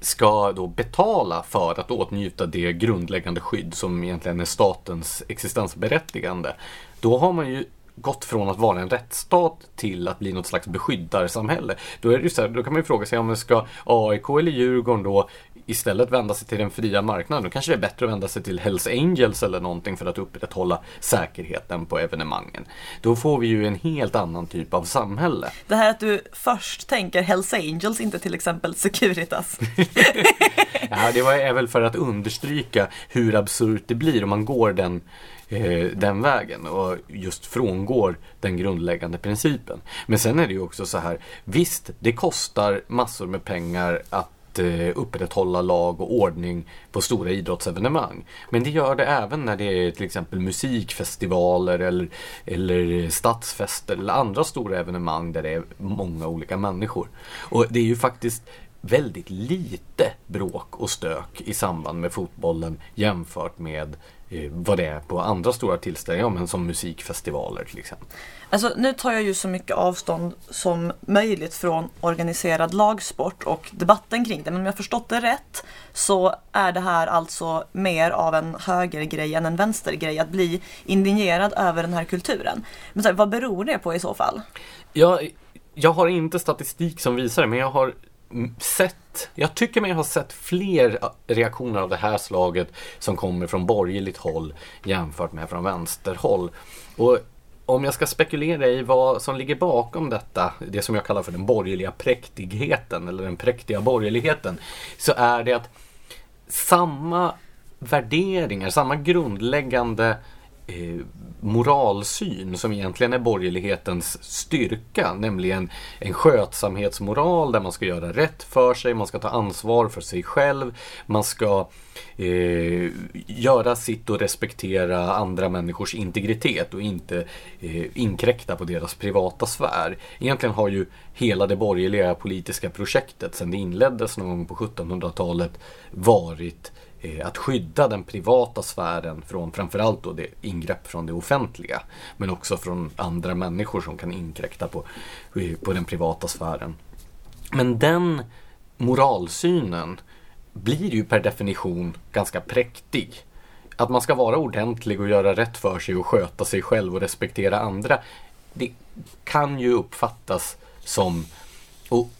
S1: ska då betala för att åtnjuta det grundläggande skydd som egentligen är statens existensberättigande. Då har man ju gått från att vara en rättsstat till att bli något slags beskyddarsamhälle. Då, är det så här, då kan man ju fråga sig om ska AIK eller Djurgården då istället vända sig till den fria marknaden. Då kanske det är bättre att vända sig till Hells Angels eller någonting för att upprätthålla säkerheten på evenemangen. Då får vi ju en helt annan typ av samhälle.
S2: Det här att du först tänker Hells Angels, inte till exempel Securitas. (laughs)
S1: ja, det var, är väl för att understryka hur absurt det blir om man går den eh, den vägen och just frångår den grundläggande principen. Men sen är det ju också så här, visst, det kostar massor med pengar att Eh, upprätthålla lag och ordning på stora idrottsevenemang. Men det gör det även när det är till exempel musikfestivaler eller, eller stadsfester eller andra stora evenemang där det är många olika människor. Och det är ju faktiskt väldigt lite bråk och stök i samband med fotbollen jämfört med vad det är på andra stora tillställningar, men som musikfestivaler till exempel.
S2: Alltså, nu tar jag ju så mycket avstånd som möjligt från organiserad lagsport och debatten kring det. Men om jag förstått det rätt så är det här alltså mer av en högergrej än en vänstergrej att bli indignerad över den här kulturen. Men så här, vad beror det på i så fall?
S1: Jag, jag har inte statistik som visar det, men jag har sett, jag tycker mig ha sett fler reaktioner av det här slaget som kommer från borgerligt håll jämfört med från vänsterhåll. Och om jag ska spekulera i vad som ligger bakom detta, det som jag kallar för den borgerliga präktigheten eller den präktiga borgerligheten, så är det att samma värderingar, samma grundläggande eh, moralsyn som egentligen är borgerlighetens styrka, nämligen en skötsamhetsmoral där man ska göra rätt för sig, man ska ta ansvar för sig själv, man ska eh, göra sitt och respektera andra människors integritet och inte eh, inkräkta på deras privata sfär. Egentligen har ju hela det borgerliga politiska projektet sedan det inleddes någon gång på 1700-talet varit Eh, Eh, att skydda den privata sfären från framförallt då det ingrepp från det offentliga. Men också från andra människor som kan inkräkta på, eh, på den privata sfären. Men den moralsynen blir ju per definition ganska präktig. Att man ska vara ordentlig och göra rätt för sig och sköta sig själv och respektera andra. Det kan ju uppfattas som,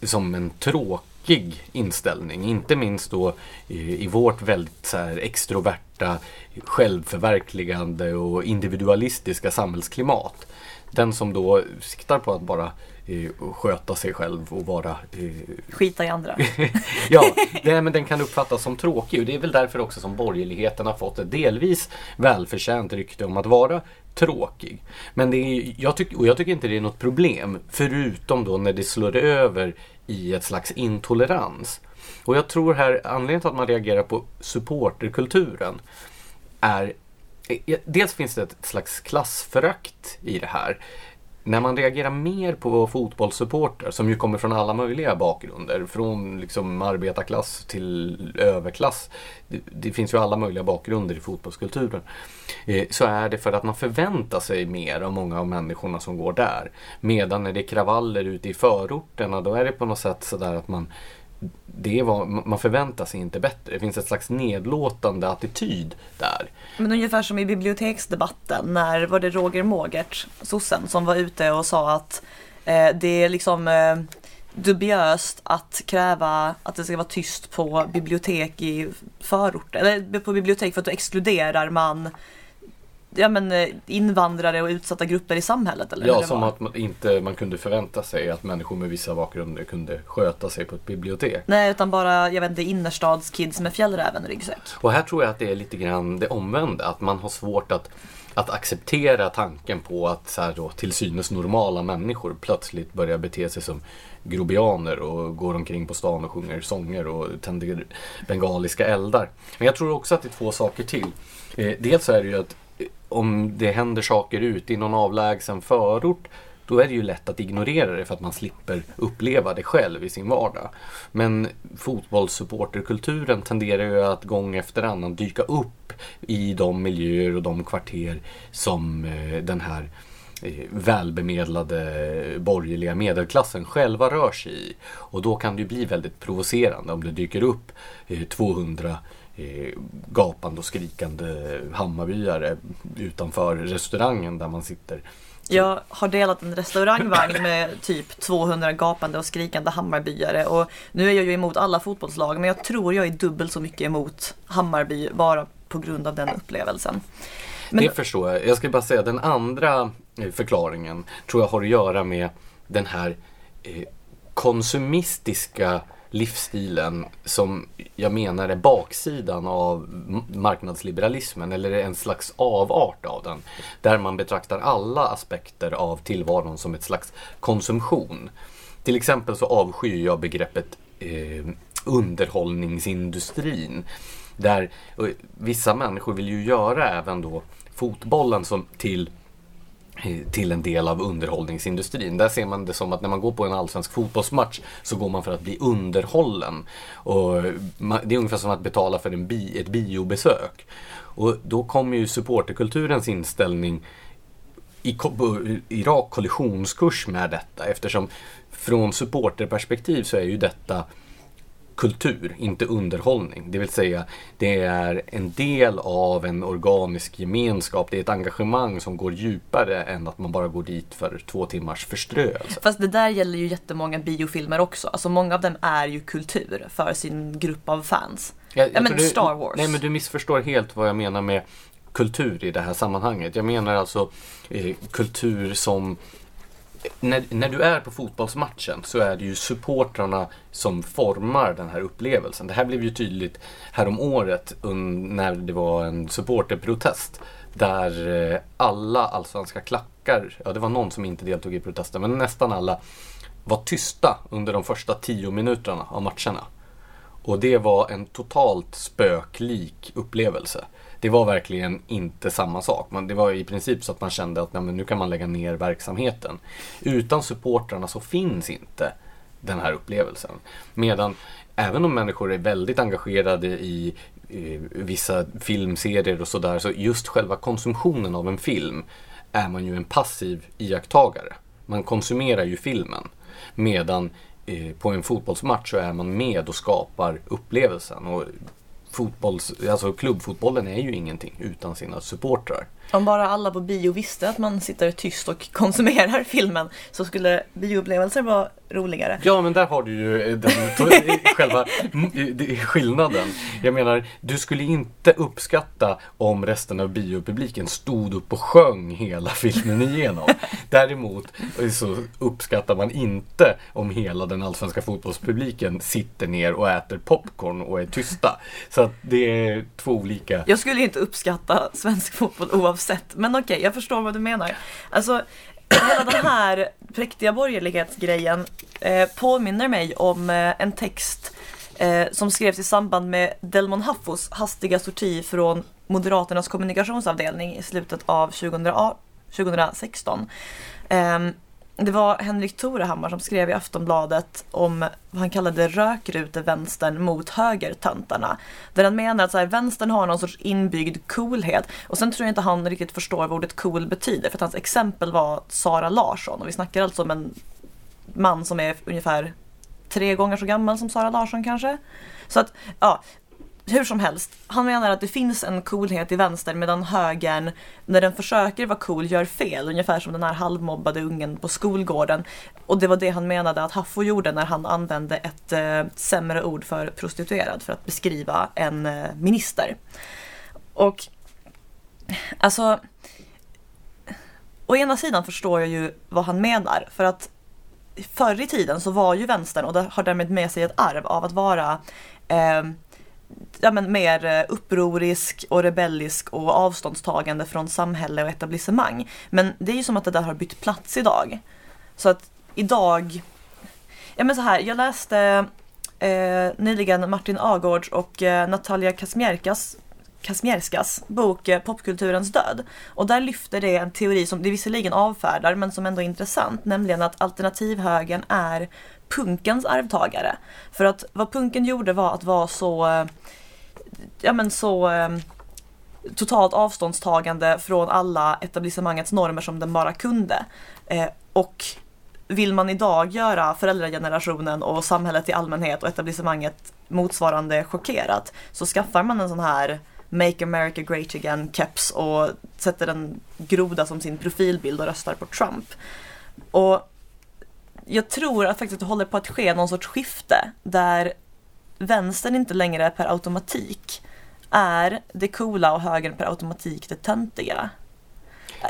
S1: som en tråk tråkig inställning. Inte minst då i, i vårt väldigt så här, extroverta, självförverkligande och individualistiska samhällsklimat. Den som då siktar på att bara eh, sköta sig själv och vara... Eh...
S2: Skita i andra. (laughs)
S1: ja, det, men den kan uppfattas som tråkig och det är väl därför också som borgerligheten har fått ett delvis välförtjänt rykte om att vara tråkig. Men det är, jag, tyck, och jag tycker inte det är något problem, förutom då när det slår över i ett slags intolerans. Och jag tror här, anledningen till att man reagerar på supporterkulturen är eh, Dels finns det ett slags klassförakt i det här. När man reagerar mer på fotbollssupporter som ju kommer från alla möjliga bakgrunder, från liksom arbetarklass till överklass. Det, det finns ju alla möjliga bakgrunder i fotbollskulturen. Eh, så är det för att man förväntar sig mer av många av människorna som går där. Medan när det är kravaller ute i förorterna, då är det på något sätt sådär att man det var, man förväntar sig inte bättre. Det finns ett slags nedlåtande attityd där.
S2: Men ungefär som i biblioteksdebatten när var det Roger Mågert, sossen, som var ute och sa att eh, det är liksom eh, dubiöst att kräva att det ska vara tyst på bibliotek i förorter, eller på bibliotek för att då exkluderar man ja, men, eh, invandrare och utsatta grupper i samhället? Eller
S1: ja, som att man inte man kunde förvänta sig att människor med vissa bakgrunder kunde sköta sig på ett bibliotek.
S2: Nej, utan bara jag vet inte, innerstadskids med fjällräven-ryggsäck.
S1: Och här tror jag att det är lite grann det omvända, att man har svårt att att acceptera tanken på att så här då, till synes normala människor plötsligt börjar bete sig som grobianer och går omkring på stan och sjunger sånger och tänder bengaliska eldar. Men jag tror också att det är två saker till. Eh, dels så är det ju att om det händer saker ute i någon avlägsen förort då är det ju lätt att ignorera det för att man slipper uppleva det själv i sin vardag. Men fotbollssupporterkulturen tenderar ju att gång efter annan dyka upp i de miljöer och de kvarter som eh, den här eh, välbemedlade borgerliga medelklassen själva rör sig i. Och då kan det ju bli väldigt provocerande om det dyker upp eh, 200 gapande och skrikande Hammarbyare utanför restaurangen där man sitter
S2: Jag har delat en restaurangvagn med typ 200 gapande och skrikande Hammarbyare och nu är jag ju emot alla fotbollslag men jag tror jag är dubbelt så mycket emot Hammarby bara på grund av den upplevelsen.
S1: Men... Det förstår jag. Jag ska bara säga den andra eh, förklaringen tror jag har att göra med den här eh, konsumistiska livsstilen som jag menar är baksidan av marknadsliberalismen eller en slags avart av den. Där man betraktar alla aspekter av tillvaron som ett slags konsumtion. Till exempel så avskyr jag begreppet eh, underhållningsindustrin. Där eh, vissa människor vill ju göra även då fotbollen som till till en del av underhållningsindustrin. Där ser man det som att när man går på en allsvensk fotbollsmatch så går man för att bli underhållen. Och det är ungefär som att betala för en bi, ett biobesök. Och då kommer ju supporterkulturens inställning i, i rak kollisionskurs med detta eftersom från supporterperspektiv så är ju detta kultur, inte underhållning. Det vill säga, det är en del av en organisk gemenskap. Det är ett engagemang som går djupare än att man bara går dit för två timmars förströelse.
S2: Fast det där gäller ju jättemånga biofilmer också. Alltså många av dem är ju kultur för sin grupp av fans. Jag, jag men du, Star Wars.
S1: Nej, men du missförstår helt vad jag menar med kultur i det här sammanhanget. Jag menar alltså eh, kultur som när, när du är på fotbollsmatchen så är det ju supportrarna som formar den här upplevelsen. Det här blev ju tydligt härom året när det var en supporterprotest. Där eh, alla allsvenska klackar, ja det var någon som inte deltog i protesten, men nästan alla var tysta under de första tio minuterna av matcherna. Och det var en totalt spöklik upplevelse det var verkligen inte samma sak. Men det var i princip så att man kände att nej, nu kan man lägga ner verksamheten. Utan supportrarna så finns inte den här upplevelsen. Medan även om människor är väldigt engagerade i, i vissa filmserier och sådär, så just själva konsumtionen av en film är man ju en passiv iakttagare. Man konsumerar ju filmen. Medan eh, på en fotbollsmatch så är man med och skapar upplevelsen. Och fotbolls, alltså klubbfotbollen är ju ingenting utan sina supportrar.
S2: Om bara alla på bio visste att man sitter tyst och konsumerar (laughs) filmen så skulle bioupplevelser vara roligare.
S1: Ja, men där har du ju den, (laughs) själva skillnaden. Jag menar, du skulle inte uppskatta om resten av biopubliken stod upp och sjöng hela filmen igenom. (laughs) Däremot så uppskattar man inte om hela den allsvenska fotbollspubliken sitter ner och äter popcorn och är tysta. Så att det är två olika.
S2: Jag skulle inte uppskatta svensk fotboll oavsett, men okej, okay, jag förstår vad du menar. Alltså, hela den här präktiga borgerlighetsgrejen eh, påminner mig om eh, en text eh, som skrevs i samband med Delmon Haffos hastiga sorti från Moderaternas kommunikationsavdelning i slutet av 2016. Det var Henrik Torehammar som skrev i Aftonbladet om vad han kallade rökrutevänstern mot högertöntarna. Där han menar att så här, vänstern har någon sorts inbyggd coolhet. Och sen tror jag inte han riktigt förstår vad ordet cool betyder. För att hans exempel var Sara Larsson. Och vi snackar alltså om en man som är ungefär tre gånger så gammal som Sara Larsson kanske. Så att, ja, hur som helst, han menar att det finns en coolhet i vänster medan högern, när den försöker vara cool, gör fel. Ungefär som den här halvmobbade ungen på skolgården. Och det var det han menade att Haffo gjorde när han använde ett eh, sämre ord för prostituerad för att beskriva en eh, minister. Och alltså, å ena sidan förstår jag ju vad han menar för att förr i tiden så var ju vänstern och det har därmed med sig ett arv av att vara eh, ja, men mer eh, upprorisk och rebellisk och avståndstagande från samhälle och etablissemang. Men det är ju som att det där har bytt plats idag. Så att idag, ja men så här, jag läste eh, nyligen Martin Agårds och eh, Natalia Kazmierkas Kasmierskas bok eh, Popkulturens död. Och där lyfter det en teori som det visserligen avfärdar men som ändå är intressant, nämligen att alternativhögern är punkens arvtagare. För att vad punken gjorde var att vara så, eh, ja men så eh, totalt avståndstagande från alla etablissemangets normer som den bara kunde. Eh, och vill man idag göra föräldragenerationen och samhället i allmänhet och etablissemanget motsvarande chockerat så skaffar man en sån här Make America Great Again keps och sätter en groda som sin profilbild och röstar på Trump. Och jag tror att faktiskt det håller på att ske någon sorts skifte där vänstern inte längre per automatik är det coola och högern per automatik det töntiga.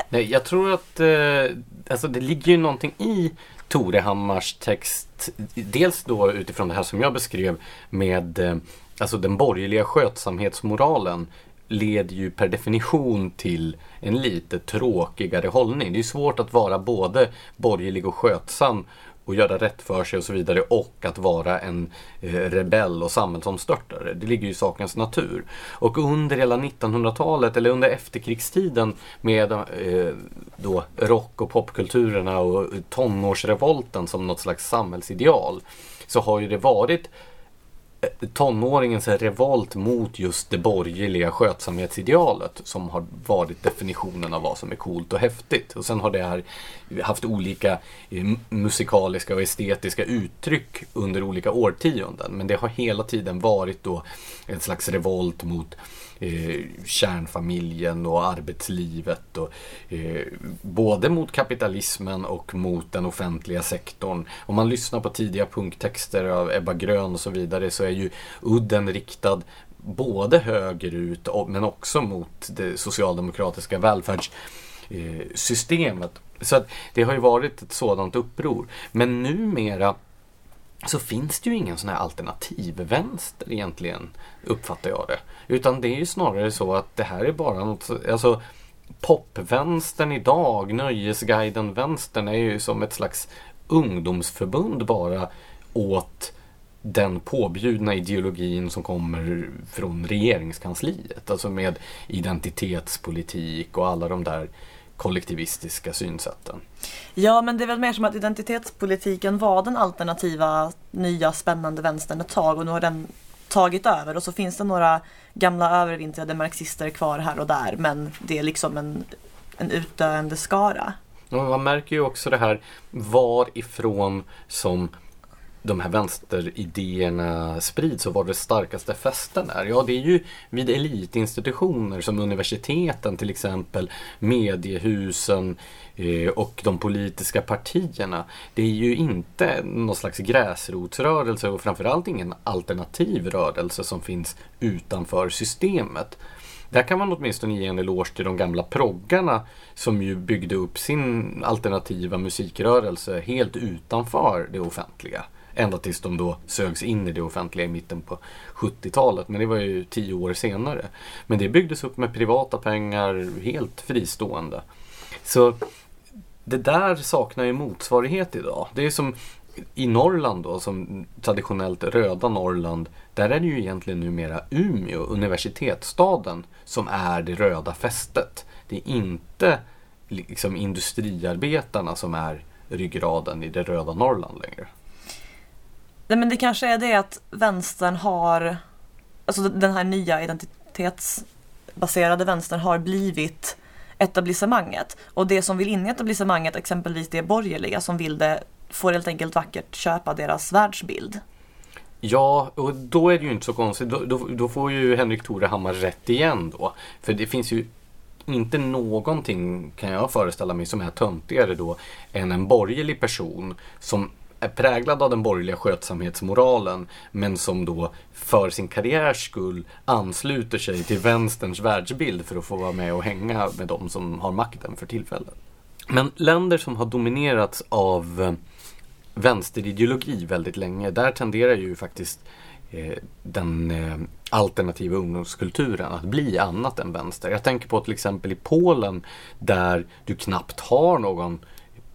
S1: Nej, jag tror att eh, alltså det ligger ju någonting i Torehammars text. Dels då utifrån det här som jag beskrev med eh, alltså den borgerliga skötsamhetsmoralen leder ju per definition till en lite tråkigare hållning. Det är svårt att vara både borgerlig och skötsam och göra rätt för sig och så vidare och att vara en eh, rebell och samhällsomstörtare. Det ligger ju i sakens natur. Och under hela 1900-talet eller under efterkrigstiden med eh, då rock och popkulturerna och tonårsrevolten som något slags samhällsideal så har ju det varit tonåringens revolt mot just det borgerliga skötsamhetsidealet som har varit definitionen av vad som är coolt och häftigt. Och sen har det här haft olika eh, musikaliska och estetiska uttryck under olika årtionden. Men det har hela tiden varit då en slags revolt mot eh, kärnfamiljen och arbetslivet. Och, eh, både mot kapitalismen och mot den offentliga sektorn. Om man lyssnar på tidiga punktexter av Ebba Grön och så vidare så är ju udden riktad både högerut men också mot det socialdemokratiska välfärdssystemet. Så att det har ju varit ett sådant uppror. Men numera så finns det ju ingen sån här alternativvänster egentligen, uppfattar jag det. Utan det är ju snarare så att det här är bara något, alltså popvänstern idag, Nöjesguiden-vänstern är ju som ett slags ungdomsförbund bara åt den påbjudna ideologin som kommer från regeringskansliet. Alltså med identitetspolitik och alla de där kollektivistiska synsätten.
S2: Ja, men det är väl mer som att identitetspolitiken var den alternativa, nya, spännande vänstern ett tag och nu har den tagit över och så finns det några gamla övervintrade marxister kvar här och där men det är liksom en, en utdöende skara.
S1: Och man märker ju också det här varifrån som de här vänsteridéerna sprids och var det starkaste fästen är? Ja, det är ju vid elitinstitutioner som universiteten till exempel, mediehusen eh, och de politiska partierna. Det är ju inte någon slags gräsrotsrörelse och framförallt ingen alternativ rörelse som finns utanför systemet. Där kan man åtminstone ge en eloge till de gamla proggarna som ju byggde upp sin alternativa musikrörelse helt utanför det offentliga. Ända tills de då sögs in i det offentliga i mitten på 70-talet. Men det var ju tio år senare. Men det byggdes upp med privata pengar, helt fristående. Så det där saknar ju motsvarighet idag. Det är som i Norrland då, som traditionellt röda Norrland, där är det ju egentligen numera Umeå, universitetsstaden, som är det röda fästet. Det är inte liksom industriarbetarna som är ryggraden i det röda Norrland längre.
S2: Nej men det kanske är det att vänstern har, alltså den här nya identitetsbaserade vänstern har blivit etablissemanget. Och det som vill in i etablissemanget, exempelvis det borgerliga som vill det, får helt enkelt vackert köpa deras världsbild.
S1: Ja, och då är det ju inte så konstigt. Då, då, då får ju Henrik Torehammar rätt igen då. För det finns ju inte någonting, kan jag föreställa mig, som är töntigare då än en borgerlig person som är präglad av den borgerliga skötsamhetsmoralen men som då för sin karriärs skull ansluter sig till vänsterns världsbild för att få vara med och hänga med de som har makten för tillfället. Men länder som har dominerats av eh, vänsterideologi väldigt länge, där tenderar ju faktiskt eh, den eh, alternativa ungdomskulturen att bli annat än vänster. Jag tänker på till exempel i Polen där du knappt har någon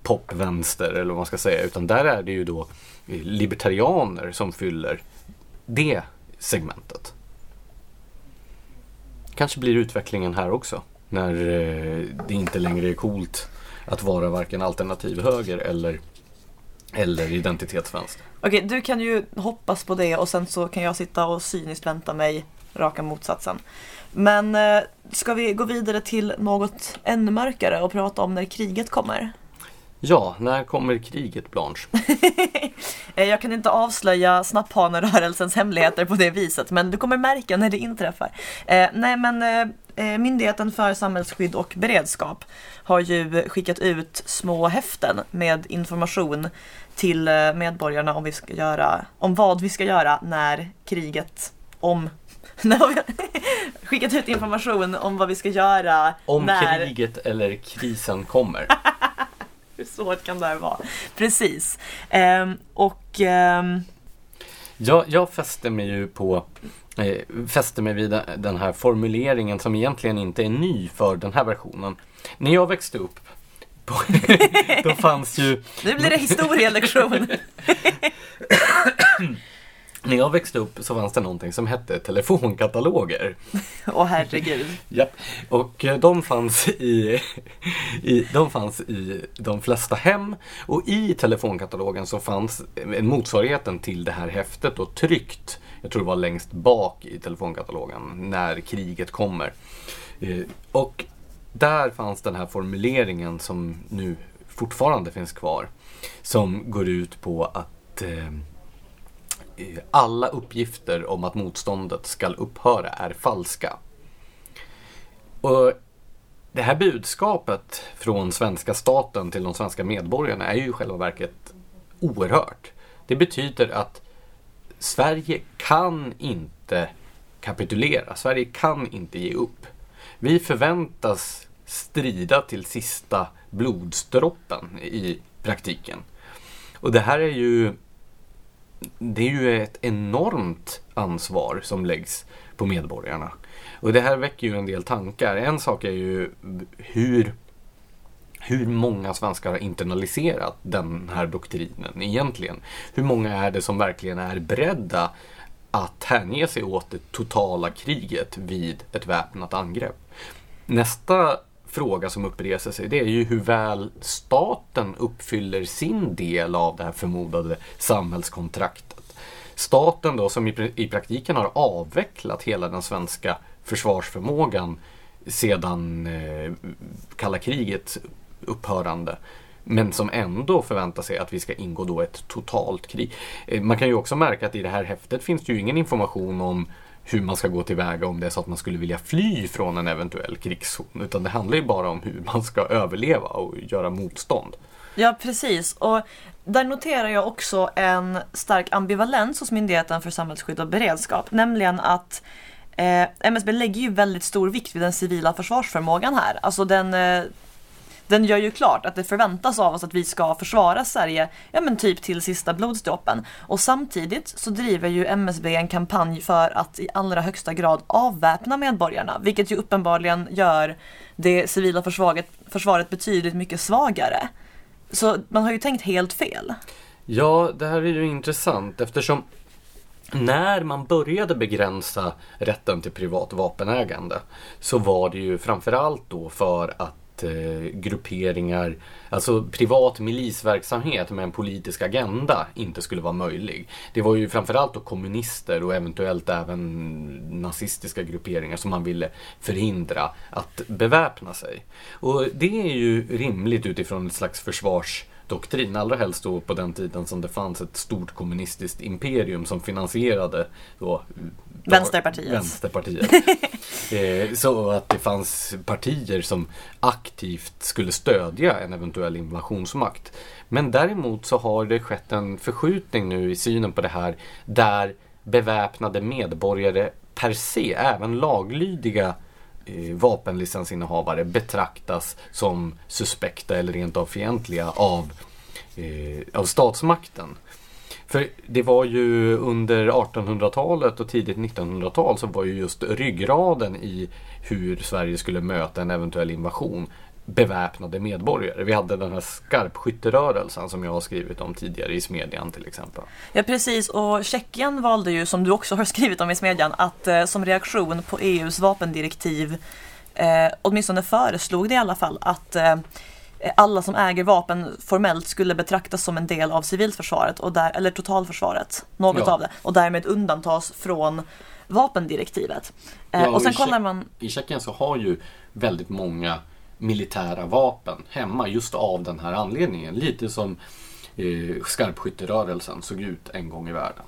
S1: popvänster eller vad man ska säga. Utan där är det ju då libertarianer som fyller det segmentet. Kanske blir utvecklingen här också. När eh, det inte längre är coolt att vara varken alternativ höger eller, eller identitetsvänster.
S2: Okej, du kan ju hoppas på det och sen så kan jag sitta och cyniskt vänta mig raka motsatsen. Men eh, ska vi gå vidare till något ännu mörkare och prata om när kriget kommer?
S1: Ja, när kommer kriget Blanche? (laughs)
S2: Eh, Jag kan inte avslöja snapphanerörelsens hemligheter på det viset, men du kommer märka när det inträffar. Eh, nej, men eh, eh, Myndigheten för samhällsskydd och beredskap har ju skickat ut små häften med information till eh, medborgarna om, vi ska göra, om vad vi ska göra när kriget om (laughs) när vi skickat ut information om vad vi ska göra
S1: Om
S2: när
S1: kriget eller krisen kommer. (laughs) (laughs)
S2: Hur svårt kan det här vara? Precis. Ehm, och ehm,
S1: Jag, jag fäster mig ju på eh, fäster mig vid den- här formuleringen som egentligen inte är ny för den här versionen. När jag växte upp (laughs) då fanns ju
S2: nu blir det historielektion. (laughs)
S1: När jag växte upp så fanns det någonting som hette telefonkataloger. (laughs)
S2: Åh herregud.
S1: Japp. Och eh, de fanns i, i, de fanns i de flesta hem. Och i telefonkatalogen så fanns en motsvarigheten till det här häftet och tryckt. Jag tror det var längst bak i telefonkatalogen när kriget kommer. Eh, Och där fanns den här formuleringen som nu fortfarande finns kvar. Som går ut på att eh, Eh, alla uppgifter om att motståndet ska upphöra är falska. Och det här budskapet från svenska staten till de svenska medborgarna är ju i själva verket oerhört. Det betyder att Sverige kan inte kapitulera. Sverige kan inte ge upp. Vi förväntas strida till sista blodsdroppen i praktiken. Och det här är ju det är ju ett enormt ansvar som läggs på medborgarna. Och det här väcker ju en del tankar. En sak är ju hur, hur många svenskar har internaliserat den här doktrinen egentligen. Hur många är det som verkligen är beredda att hänge sig åt det totala kriget vid ett väpnat angrepp? Nästa fråga som uppreser sig det är ju hur väl staten uppfyller sin del av det här förmodade samhällskontraktet. Staten då som i, praktiken har avvecklat hela den svenska försvarsförmågan sedan eh, kalla krigets upphörande. Men som ändå förväntar sig att vi ska ingå då ett totalt krig. Eh, man kan ju också märka att i det här häftet finns det ju ingen information om hur man ska gå tillväga om det är så att man skulle vilja fly från en eventuell krigszon. Utan det handlar ju bara om hur man ska överleva och göra motstånd.
S2: Ja, precis. Och där noterar jag också en stark ambivalens hos Myndigheten för samhällsskydd och beredskap. Nämligen att eh, MSB lägger ju väldigt stor vikt vid den civila försvarsförmågan här. Alltså den, eh, den gör ju klart att det förväntas av oss att vi ska försvara Sverige, ja men typ till sista blodsdroppen. Och samtidigt så driver ju MSB en kampanj för att i allra högsta grad avväpna medborgarna, vilket ju uppenbarligen gör det civila försvaret, försvaret betydligt mycket svagare. Så man har ju tänkt helt fel.
S1: Ja, det här är ju intressant eftersom när man började begränsa rätten till privat vapenägande så var det ju framförallt då för att grupperingar, alltså privat milisverksamhet med en politisk agenda inte skulle vara möjlig. Det var ju framförallt då kommunister och eventuellt även nazistiska grupperingar som man ville förhindra att beväpna sig. Och det är ju rimligt utifrån ett slags försvarsdoktrin, allra helst då på den tiden som det fanns ett stort kommunistiskt imperium som finansierade då
S2: Vänsterpartiet.
S1: Vänsterpartiet. (laughs) eh, så att det fanns partier som aktivt skulle stödja en eventuell invasionsmakt. Men däremot så har det skett en förskjutning nu i synen på det här där beväpnade medborgare per se, även laglydiga eh, vapenlicensinnehavare betraktas som suspekta eller rent av fientliga av, eh, av statsmakten. För det var ju under 1800-talet och tidigt 1900-tal så var ju just ryggraden i hur Sverige skulle möta en eventuell invasion beväpnade medborgare. Vi hade den här skarpskytterörelsen som jag har skrivit om tidigare i Smedjan till exempel.
S2: Ja precis och Tjeckien valde ju som du också har (laughs) skrivit om i Smedjan att eh, som reaktion på EUs vapendirektiv eh, åtminstone föreslog det i alla fall att eh, alla som äger vapen formellt skulle betraktas som en del av civilförsvaret och där, eller totalförsvaret, något
S1: Ja.
S2: av det och därmed undantas från vapendirektivet. Eh,
S1: Ja,
S2: och sen
S1: i
S2: kollar man
S1: I Tjeckien så har ju väldigt många militära vapen hemma just av den här anledningen. Lite som eh, skarpskytterörelsen såg ut en gång i världen.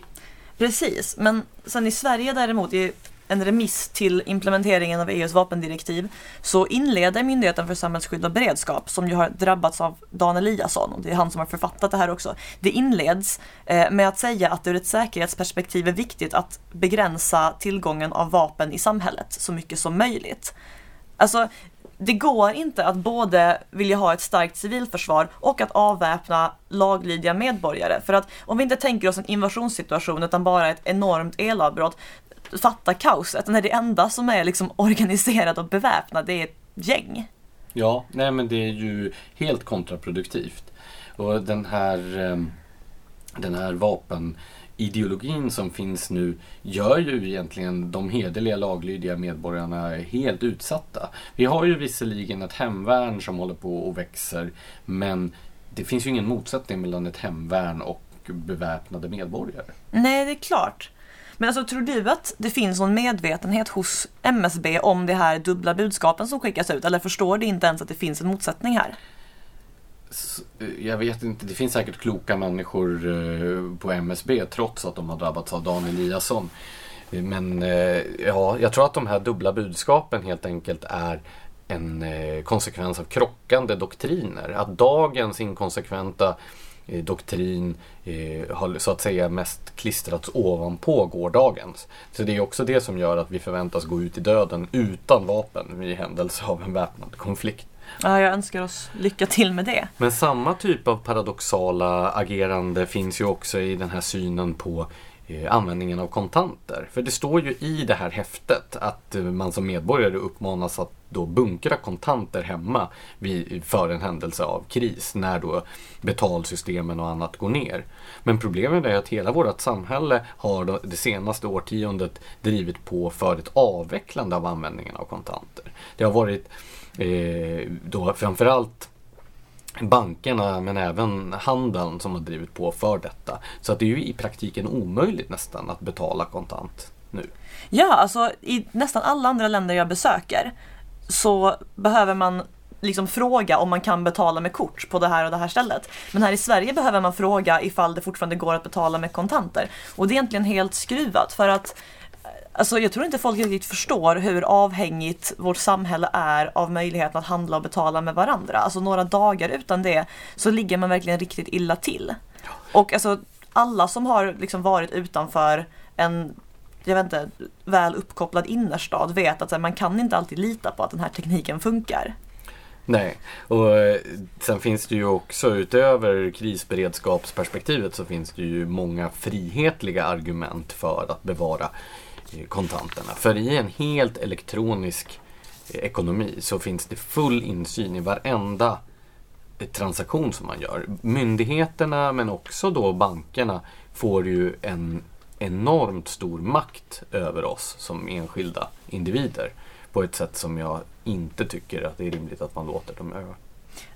S2: Precis, men sen i Sverige däremot i en remiss till implementeringen av EUs vapendirektiv så inleder Myndigheten för samhällsskydd och beredskap, som ju har drabbats av Dan Eliasson, och det är han som har författat det här också, det inleds eh, med att säga att det ur ett säkerhetsperspektiv är viktigt att begränsa tillgången av vapen i samhället så mycket som möjligt. Alltså, det går inte att både vilja ha ett starkt civilförsvar och att avväpna laglydiga medborgare. För att om vi inte tänker oss en invasionssituation utan bara ett enormt elavbrott, fatta kaoset när det enda som är liksom organiserat och beväpnat det är ett gäng.
S1: Ja, nej men det är ju helt kontraproduktivt. Och den här, ehm, den här vapenideologin som finns nu gör ju egentligen de hederliga laglydiga medborgarna helt utsatta. Vi har ju visserligen ett hemvärn som håller på och växer men det finns ju ingen motsättning mellan ett hemvärn och beväpnade medborgare.
S2: Nej, det är klart. Men alltså tror du att det finns någon medvetenhet hos MSB om de här dubbla budskapen som skickas ut? Eller förstår de inte ens att det finns en motsättning här?
S1: Eh, jag vet inte, det finns säkert kloka människor eh, på MSB trots att de har drabbats av Dan Eliasson. Eh, men ja, jag tror att de här dubbla budskapen helt enkelt är en konsekvens av krockande doktriner. Att dagens inkonsekventa doktrin eh, har så att säga mest klistrats ovanpå gårdagens. Så det är också det som gör att vi förväntas gå ut i döden utan vapen i händelse av en väpnad konflikt.
S2: Ja, jag önskar oss lycka till med det.
S1: Men samma typ av paradoxala agerande finns ju också i den här synen på eh, Eh, användningen av kontanter. För det står ju i det här häftet att eh, man som medborgare uppmanas att då bunkra kontanter hemma vid, för en händelse av kris när då betalsystemen och annat går ner. Men problemet är att hela vårt samhälle har det senaste årtiondet drivit på för ett avvecklande av användningen av kontanter. Det har varit eh, då framförallt bankerna men även handeln som har drivit på för detta. Så att det är ju i praktiken omöjligt nästan att betala kontant nu.
S2: Ja, alltså i nästan alla andra länder jag besöker så behöver man liksom fråga om man kan betala med kort på det här och det här stället. Men här i Sverige behöver man fråga ifall det fortfarande går att betala med kontanter. Och det är egentligen helt skruvat för att Alltså jag tror inte folk riktigt förstår hur avhängigt vårt samhälle är av möjligheten att handla och betala med varandra. Alltså några dagar utan det så ligger man verkligen riktigt illa till. Och alltså alla som har liksom varit utanför en jag vet inte, väl uppkopplad innerstad vet att här, man kan inte alltid lita på att den här tekniken funkar.
S1: Nej, och eh, sen finns det ju också utöver krisberedskapsperspektivet så finns det ju många frihetliga argument för att bevara kontanterna. För i en helt elektronisk eh, ekonomi så finns det full insyn i varenda eh, transaktion som man gör. Myndigheterna men också då bankerna får ju en enormt stor makt över oss som enskilda individer på ett sätt som jag inte tycker att det är rimligt att man låter dem öva.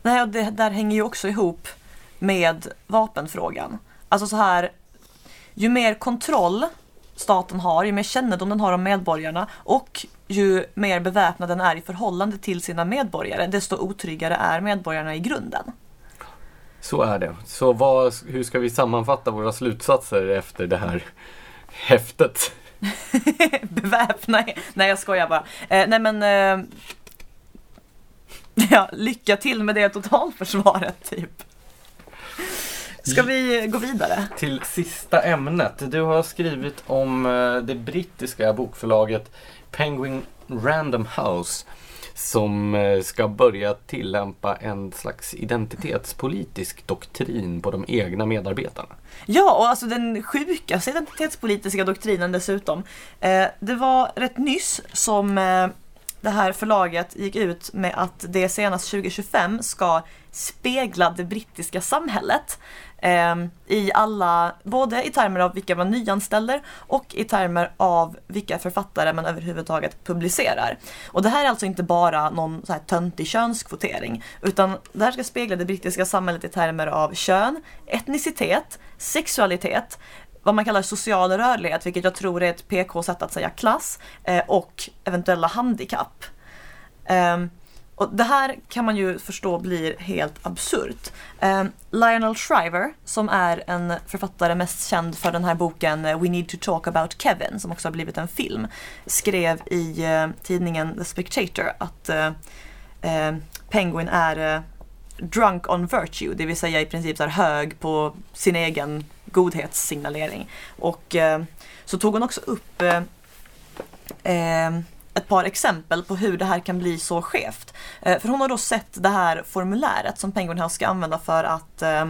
S2: Nej, och det där hänger ju också ihop med vapenfrågan. Alltså så här, ju mer kontroll staten har, ju mer kännedom den har om medborgarna och ju mer beväpnad den är i förhållande till sina medborgare, desto otryggare är medborgarna i grunden.
S1: Så är det. Så vad, hur ska vi sammanfatta våra slutsatser efter det här häftet? (laughs)
S2: Beväpna Nej jag skojar bara. Eh, nej men eh, (laughs) ja, lycka till med det totalförsvaret typ. Ska vi gå vidare?
S1: Till sista ämnet. Du har skrivit om eh, det brittiska bokförlaget Penguin Random House som eh, ska börja tillämpa en slags identitetspolitisk doktrin på de egna medarbetarna.
S2: Ja, och alltså den sjukaste identitetspolitiska doktrinen dessutom. Eh, det var rätt nyss som det här förlaget gick ut med att det senast 2025 ska spegla det brittiska samhället. Ehm, I alla, både i termer av vilka man nyanställer och i termer av vilka författare man överhuvudtaget publicerar. Och det här är alltså inte bara någon så här töntig könskvotering, utan det här ska spegla det brittiska samhället i termer av kön, etnicitet, sexualitet, vad man kallar social rörlighet, vilket jag tror är ett PK-sätt att säga klass, eh, och eventuella handikapp. Ehm, och det här kan man ju förstå blir helt absurt. Eh, Lionel Shriver, som är en författare mest känd för den här boken eh, We need to talk about Kevin, som också har blivit en film, skrev i eh, tidningen The Spectator att eh, eh Penguin är eh, drunk on virtue, det vill säga i princip så hög på sin egen godhetssignalering. Och eh, så tog hon också upp eh, ehm, ett par exempel på hur det här kan bli så skevt. Eh, för hon har då sett det här formuläret som Penguin House ska använda för att, eh,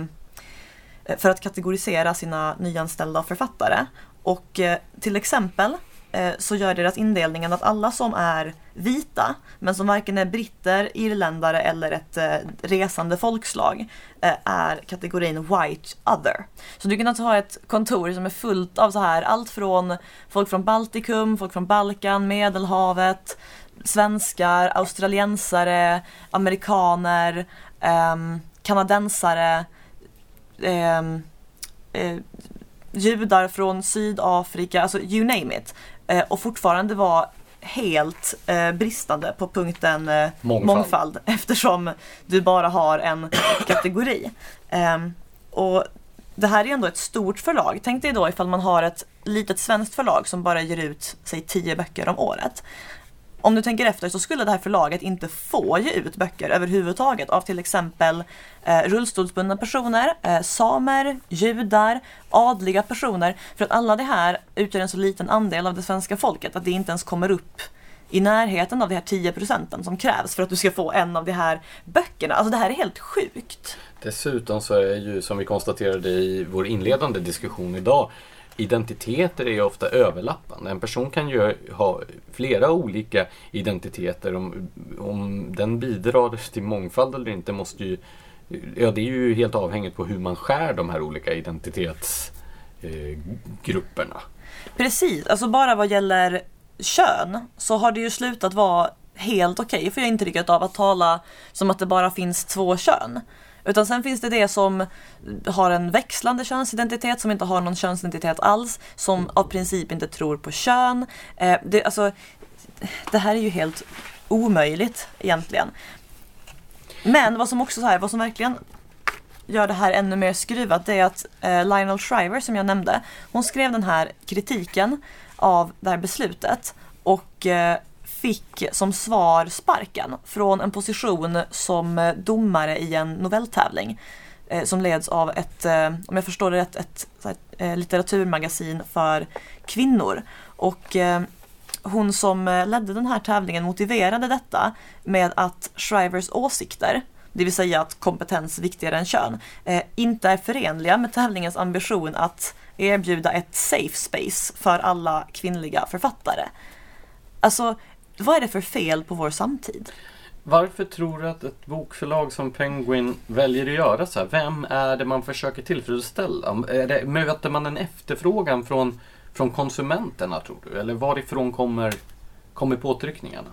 S2: för att kategorisera sina nyanställda författare. Och eh, till exempel Eh, så gör deras indelningen att alla som är vita, men som varken är britter, irländare eller ett eh, resande folkslag, eh, är kategorin white other. Så du kan alltså ha ett kontor som är fullt av så här allt från folk från Baltikum, folk från Balkan, Medelhavet, svenskar, australiensare, amerikaner, eh, kanadensare, eh, eh, judar från Sydafrika, alltså you name it. Eh, och fortfarande vara helt eh, bristande på punkten eh, mångfald. mångfald. (laughs) eftersom du bara har en kategori. Ehm, och det här är ändå ett stort förlag. Tänk dig då ifall man har ett litet svenskt förlag som bara ger ut, säg tio böcker om året om du tänker efter så skulle det här förlaget inte få ge ut böcker överhuvudtaget av till exempel eh, rullstolsbundna personer, eh, samer, judar, adliga personer. För att alla det här utgör en så liten andel av det svenska folket att det inte ens kommer upp i närheten av de här 10 procenten som krävs för att du ska få en av de här böckerna. Alltså det här är helt sjukt.
S1: Dessutom så är ju som vi konstaterade i vår inledande diskussion idag identiteter är ju ofta överlappande. En person kan ju ha flera olika identiteter. Om, om den bidrar till mångfald eller inte måste ju Ja, det är ju helt avhängigt på hur man skär de här olika identitetsgrupperna. Eh,
S2: Precis, alltså bara vad gäller kön så har det ju slutat vara helt okej okay, för jag intrycket av att tala som att det bara finns två kön. Utan sen finns det det som har en växlande könsidentitet, som inte har någon könsidentitet alls, som av princip inte tror på kön. Eh, det, alltså, det här är ju helt omöjligt egentligen. Men vad som också så här, vad som verkligen gör det här ännu mer skruvat det är att eh, Lionel Shriver som jag nämnde, hon skrev den här kritiken av det här beslutet och eh, fick som svar sparken från en position som eh, domare i en novelltävling eh, som leds av ett, eh, om jag förstår det rätt, ett, ett litteraturmagasin för kvinnor. Och hon som ledde den här tävlingen motiverade detta med att Shrivers åsikter, det vill säga att kompetens är viktigare än kön, inte är förenliga med tävlingens ambition att erbjuda ett safe space för alla kvinnliga författare. Alltså, vad är det för fel på vår samtid?
S1: Varför tror du att ett bokförlag som Penguin väljer att göra så här? Vem är det man försöker tillfredsställa? Är det, möter man en efterfrågan från, från konsumenterna tror du? Eller varifrån kommer, kommer påtryckningarna?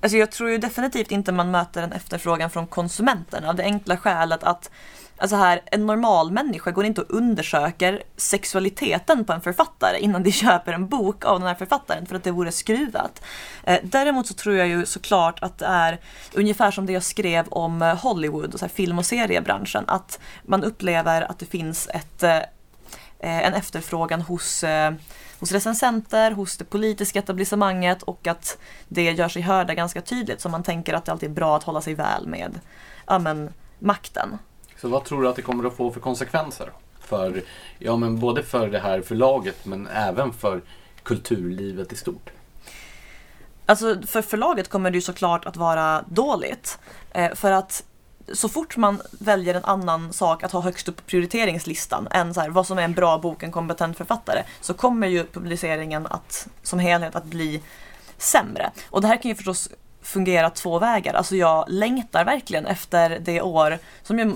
S2: Alltså jag tror ju definitivt inte man möter en efterfrågan från konsumenterna av det enkla skälet att Alltså här, en normal människa går inte och undersöker sexualiteten på en författare innan de (laughs) köper en bok av den här författaren för att det vore skruvat. Eh, däremot så tror jag ju såklart att det är ungefär som det jag skrev om eh, Hollywood och så film och seriebranschen att man upplever att det finns ett, eh, en efterfrågan hos hos recensenter, hos det politiska etablissemanget och att det gör sig hörda ganska tydligt så man tänker att det alltid är bra att hålla sig väl med ja, men, makten.
S1: Så vad tror du att det kommer att få för konsekvenser? För, ja, men både för det här förlaget men även för kulturlivet i stort?
S2: Alltså för förlaget kommer det ju såklart att vara dåligt. Eh, för att så fort man väljer en annan sak att ha högst upp på prioriteringslistan än så här, vad som är en bra bok, en kompetent författare, så kommer ju publiceringen att, som helhet att bli sämre. Och det här kan ju förstås fungera två vägar. Alltså jag längtar verkligen efter det år som ju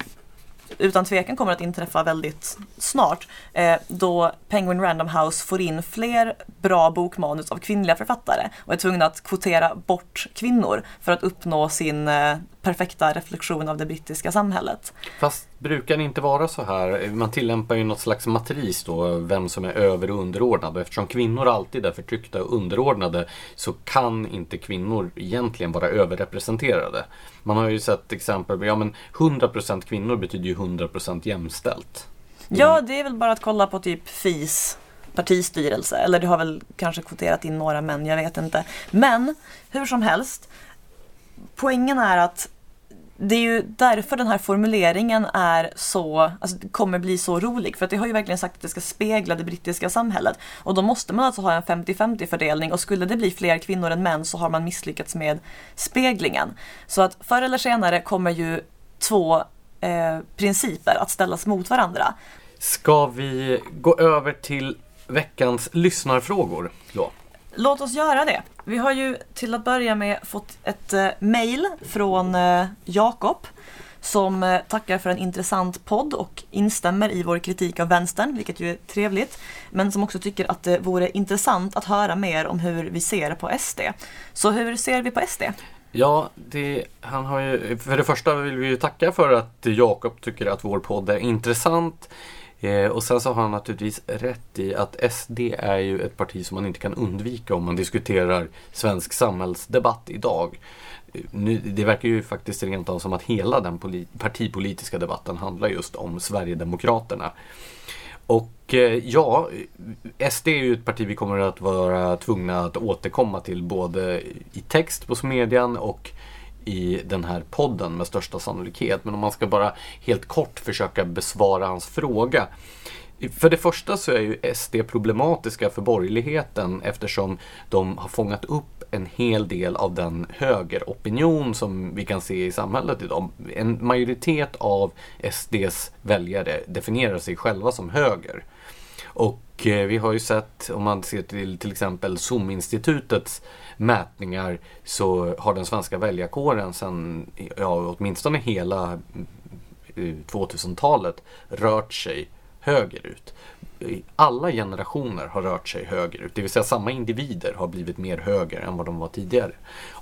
S2: utan tvekan kommer att inträffa väldigt snart. Eh, då Penguin Random House får in fler bra bokmanus av kvinnliga författare och är tvungna att kvotera bort kvinnor för att uppnå sin eh, perfekta reflektion av det brittiska samhället.
S1: Fast brukar det inte vara så här? Man tillämpar ju något slags matris då, vem som är över och underordnad. Och eftersom kvinnor alltid är förtryckta och underordnade så kan inte kvinnor egentligen vara överrepresenterade. Man har ju sett exempel, ja men 100% kvinnor betyder ju 100% jämställt.
S2: Ja, det är väl bara att kolla på typ FIS partistyrelse. Eller det har väl kanske kvoterat in några män, jag vet inte. Men hur som helst, poängen är att det är ju därför den här formuleringen är så, alltså kommer bli så rolig. För att det har ju verkligen sagt att det ska spegla det brittiska samhället. Och då måste man alltså ha en 50-50 fördelning och skulle det bli fler kvinnor än män så har man misslyckats med speglingen. Så att förr eller senare kommer ju två eh, principer att ställas mot varandra.
S1: Ska vi gå över till veckans lyssnarfrågor då?
S2: Låt oss göra det. Vi har ju till att börja med fått ett eh, mail från eh, Jakob som eh, tackar för en intressant podd och instämmer i vår kritik av vänstern, vilket ju är trevligt. Men som också tycker att det vore intressant att höra mer om hur vi ser på SD. Så hur ser vi på SD?
S1: Ja, det, han har ju, för det första vill vi ju tacka för att Jakob tycker att vår podd är intressant. Eh, och sen så har han naturligtvis rätt i att SD är ju ett parti som man inte kan undvika om man diskuterar svensk samhällsdebatt idag. Nu, det verkar ju faktiskt rent av som att hela den partipolitiska debatten handlar just om Sverigedemokraterna. Och eh, ja, SD är ju ett parti vi kommer att vara tvungna att återkomma till både i text på Smedjan och i den här podden med största sannolikhet. Men om man ska bara helt kort försöka besvara hans fråga. För det första så är ju SD problematiska för borgerligheten eftersom de har fångat upp en hel del av den högeropinion som vi kan se i samhället idag. En majoritet av SDs väljare definierar sig själva som höger. Och eh, vi har ju sett, om man ser till till exempel SOM-institutets mätningar så har den svenska väljarkåren sedan ja, åtminstone hela eh, 2000-talet rört sig högerut. Alla generationer har rört sig högerut, det vill säga samma individer har blivit mer höger än vad de var tidigare.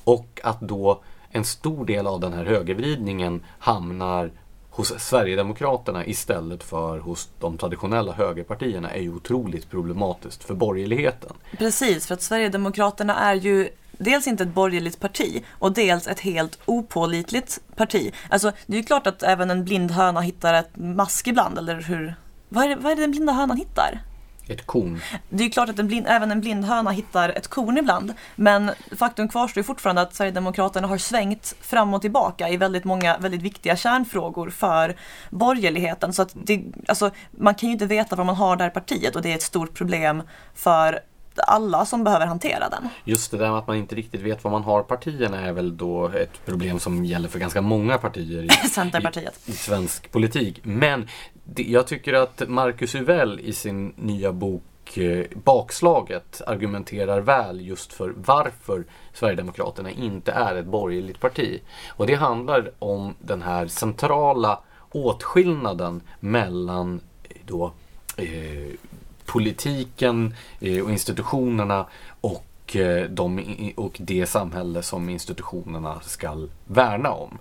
S1: Och att då en stor del av den här högervridningen hamnar hos Sverigedemokraterna istället för hos de traditionella högerpartierna är ju otroligt problematiskt för borgerligheten.
S2: Precis, för att Sverigedemokraterna är ju dels inte ett borgerligt parti och dels ett helt opålitligt parti. Alltså det är ju klart att även en blind höna hittar ett mask ibland, eller hur? Vad är, det, vad är det den blinda hönan hittar?
S1: Ett korn.
S2: Det är klart att en blind, även en blind höna hittar ett korn ibland. Men faktum kvarstår ju fortfarande att Sverigedemokraterna har svängt fram och tillbaka i väldigt många väldigt viktiga kärnfrågor för borgerligheten. Så att det, alltså, man kan ju inte veta vad man har det här partiet och det är ett stort problem för alla som behöver hantera den.
S1: Just det där med att man inte riktigt vet vad man har partierna är väl då ett problem som gäller för ganska många partier i, (laughs)
S2: Centerpartiet.
S1: i, i svensk politik. Men jag tycker att Marcus Uvell i sin nya bok eh, Bakslaget argumenterar väl just för varför Sverigedemokraterna inte är ett borgerligt parti. Och det handlar om den här centrala åtskillnaden mellan eh, då eh, politiken eh, och institutionerna och, och, eh, de, och det samhälle som institutionerna ska värna om.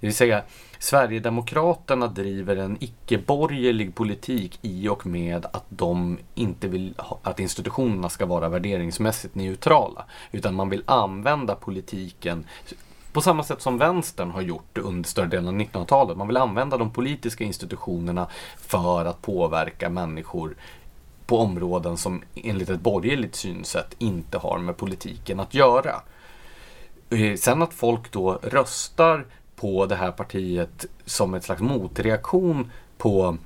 S1: Det vill säga, Sverigedemokraterna driver en icke-borgerlig politik i och med att de inte vill att institutionerna ska vara värderingsmässigt neutrala. Utan man vill använda politiken på samma sätt som vänstern har gjort under större delen av 1900-talet. Man vill använda de politiska institutionerna för att påverka människor på områden som enligt ett borgerligt synsätt inte har med politiken att göra. Eh, sen att folk då röstar på det här partiet som ett slags motreaktion på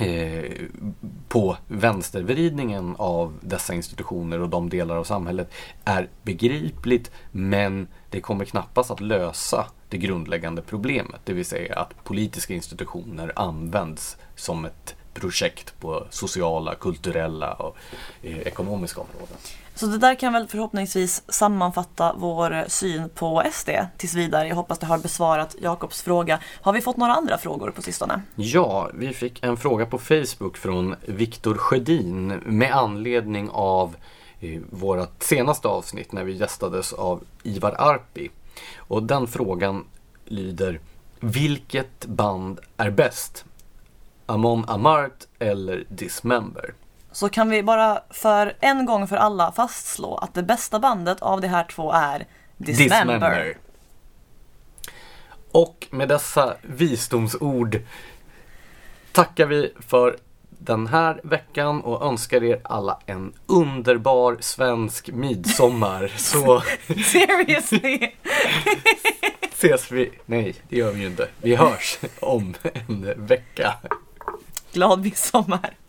S1: eh, på vänstervridningen av dessa institutioner och de delar av samhället är begripligt men det kommer knappast att lösa det grundläggande problemet. Det vill säga att politiska institutioner används som ett projekt på sociala, kulturella och eh, ekonomiska områden.
S2: Så det där kan väl förhoppningsvis sammanfatta vår syn på SD tills vidare. Jag hoppas det har besvarat Jakobs fråga. Har vi fått några andra frågor på sistone?
S1: Ja, vi fick en fråga på Facebook från Viktor Sjödin med anledning av eh, vårt senaste avsnitt när vi gästades av Ivar Arpi. Och den frågan lyder Vilket band är bäst? Amon Amart eller Dismember?
S2: Så kan vi bara för en gång för alla fastslå att det bästa bandet av de här två är Dismember.
S1: Och med dessa visdomsord tackar vi för den här veckan och önskar er alla en underbar svensk midsommar. (laughs) Så
S2: Seriously!
S1: ses vi, nej det gör vi ju inte, vi hörs om en vecka.
S2: Glad midsommar!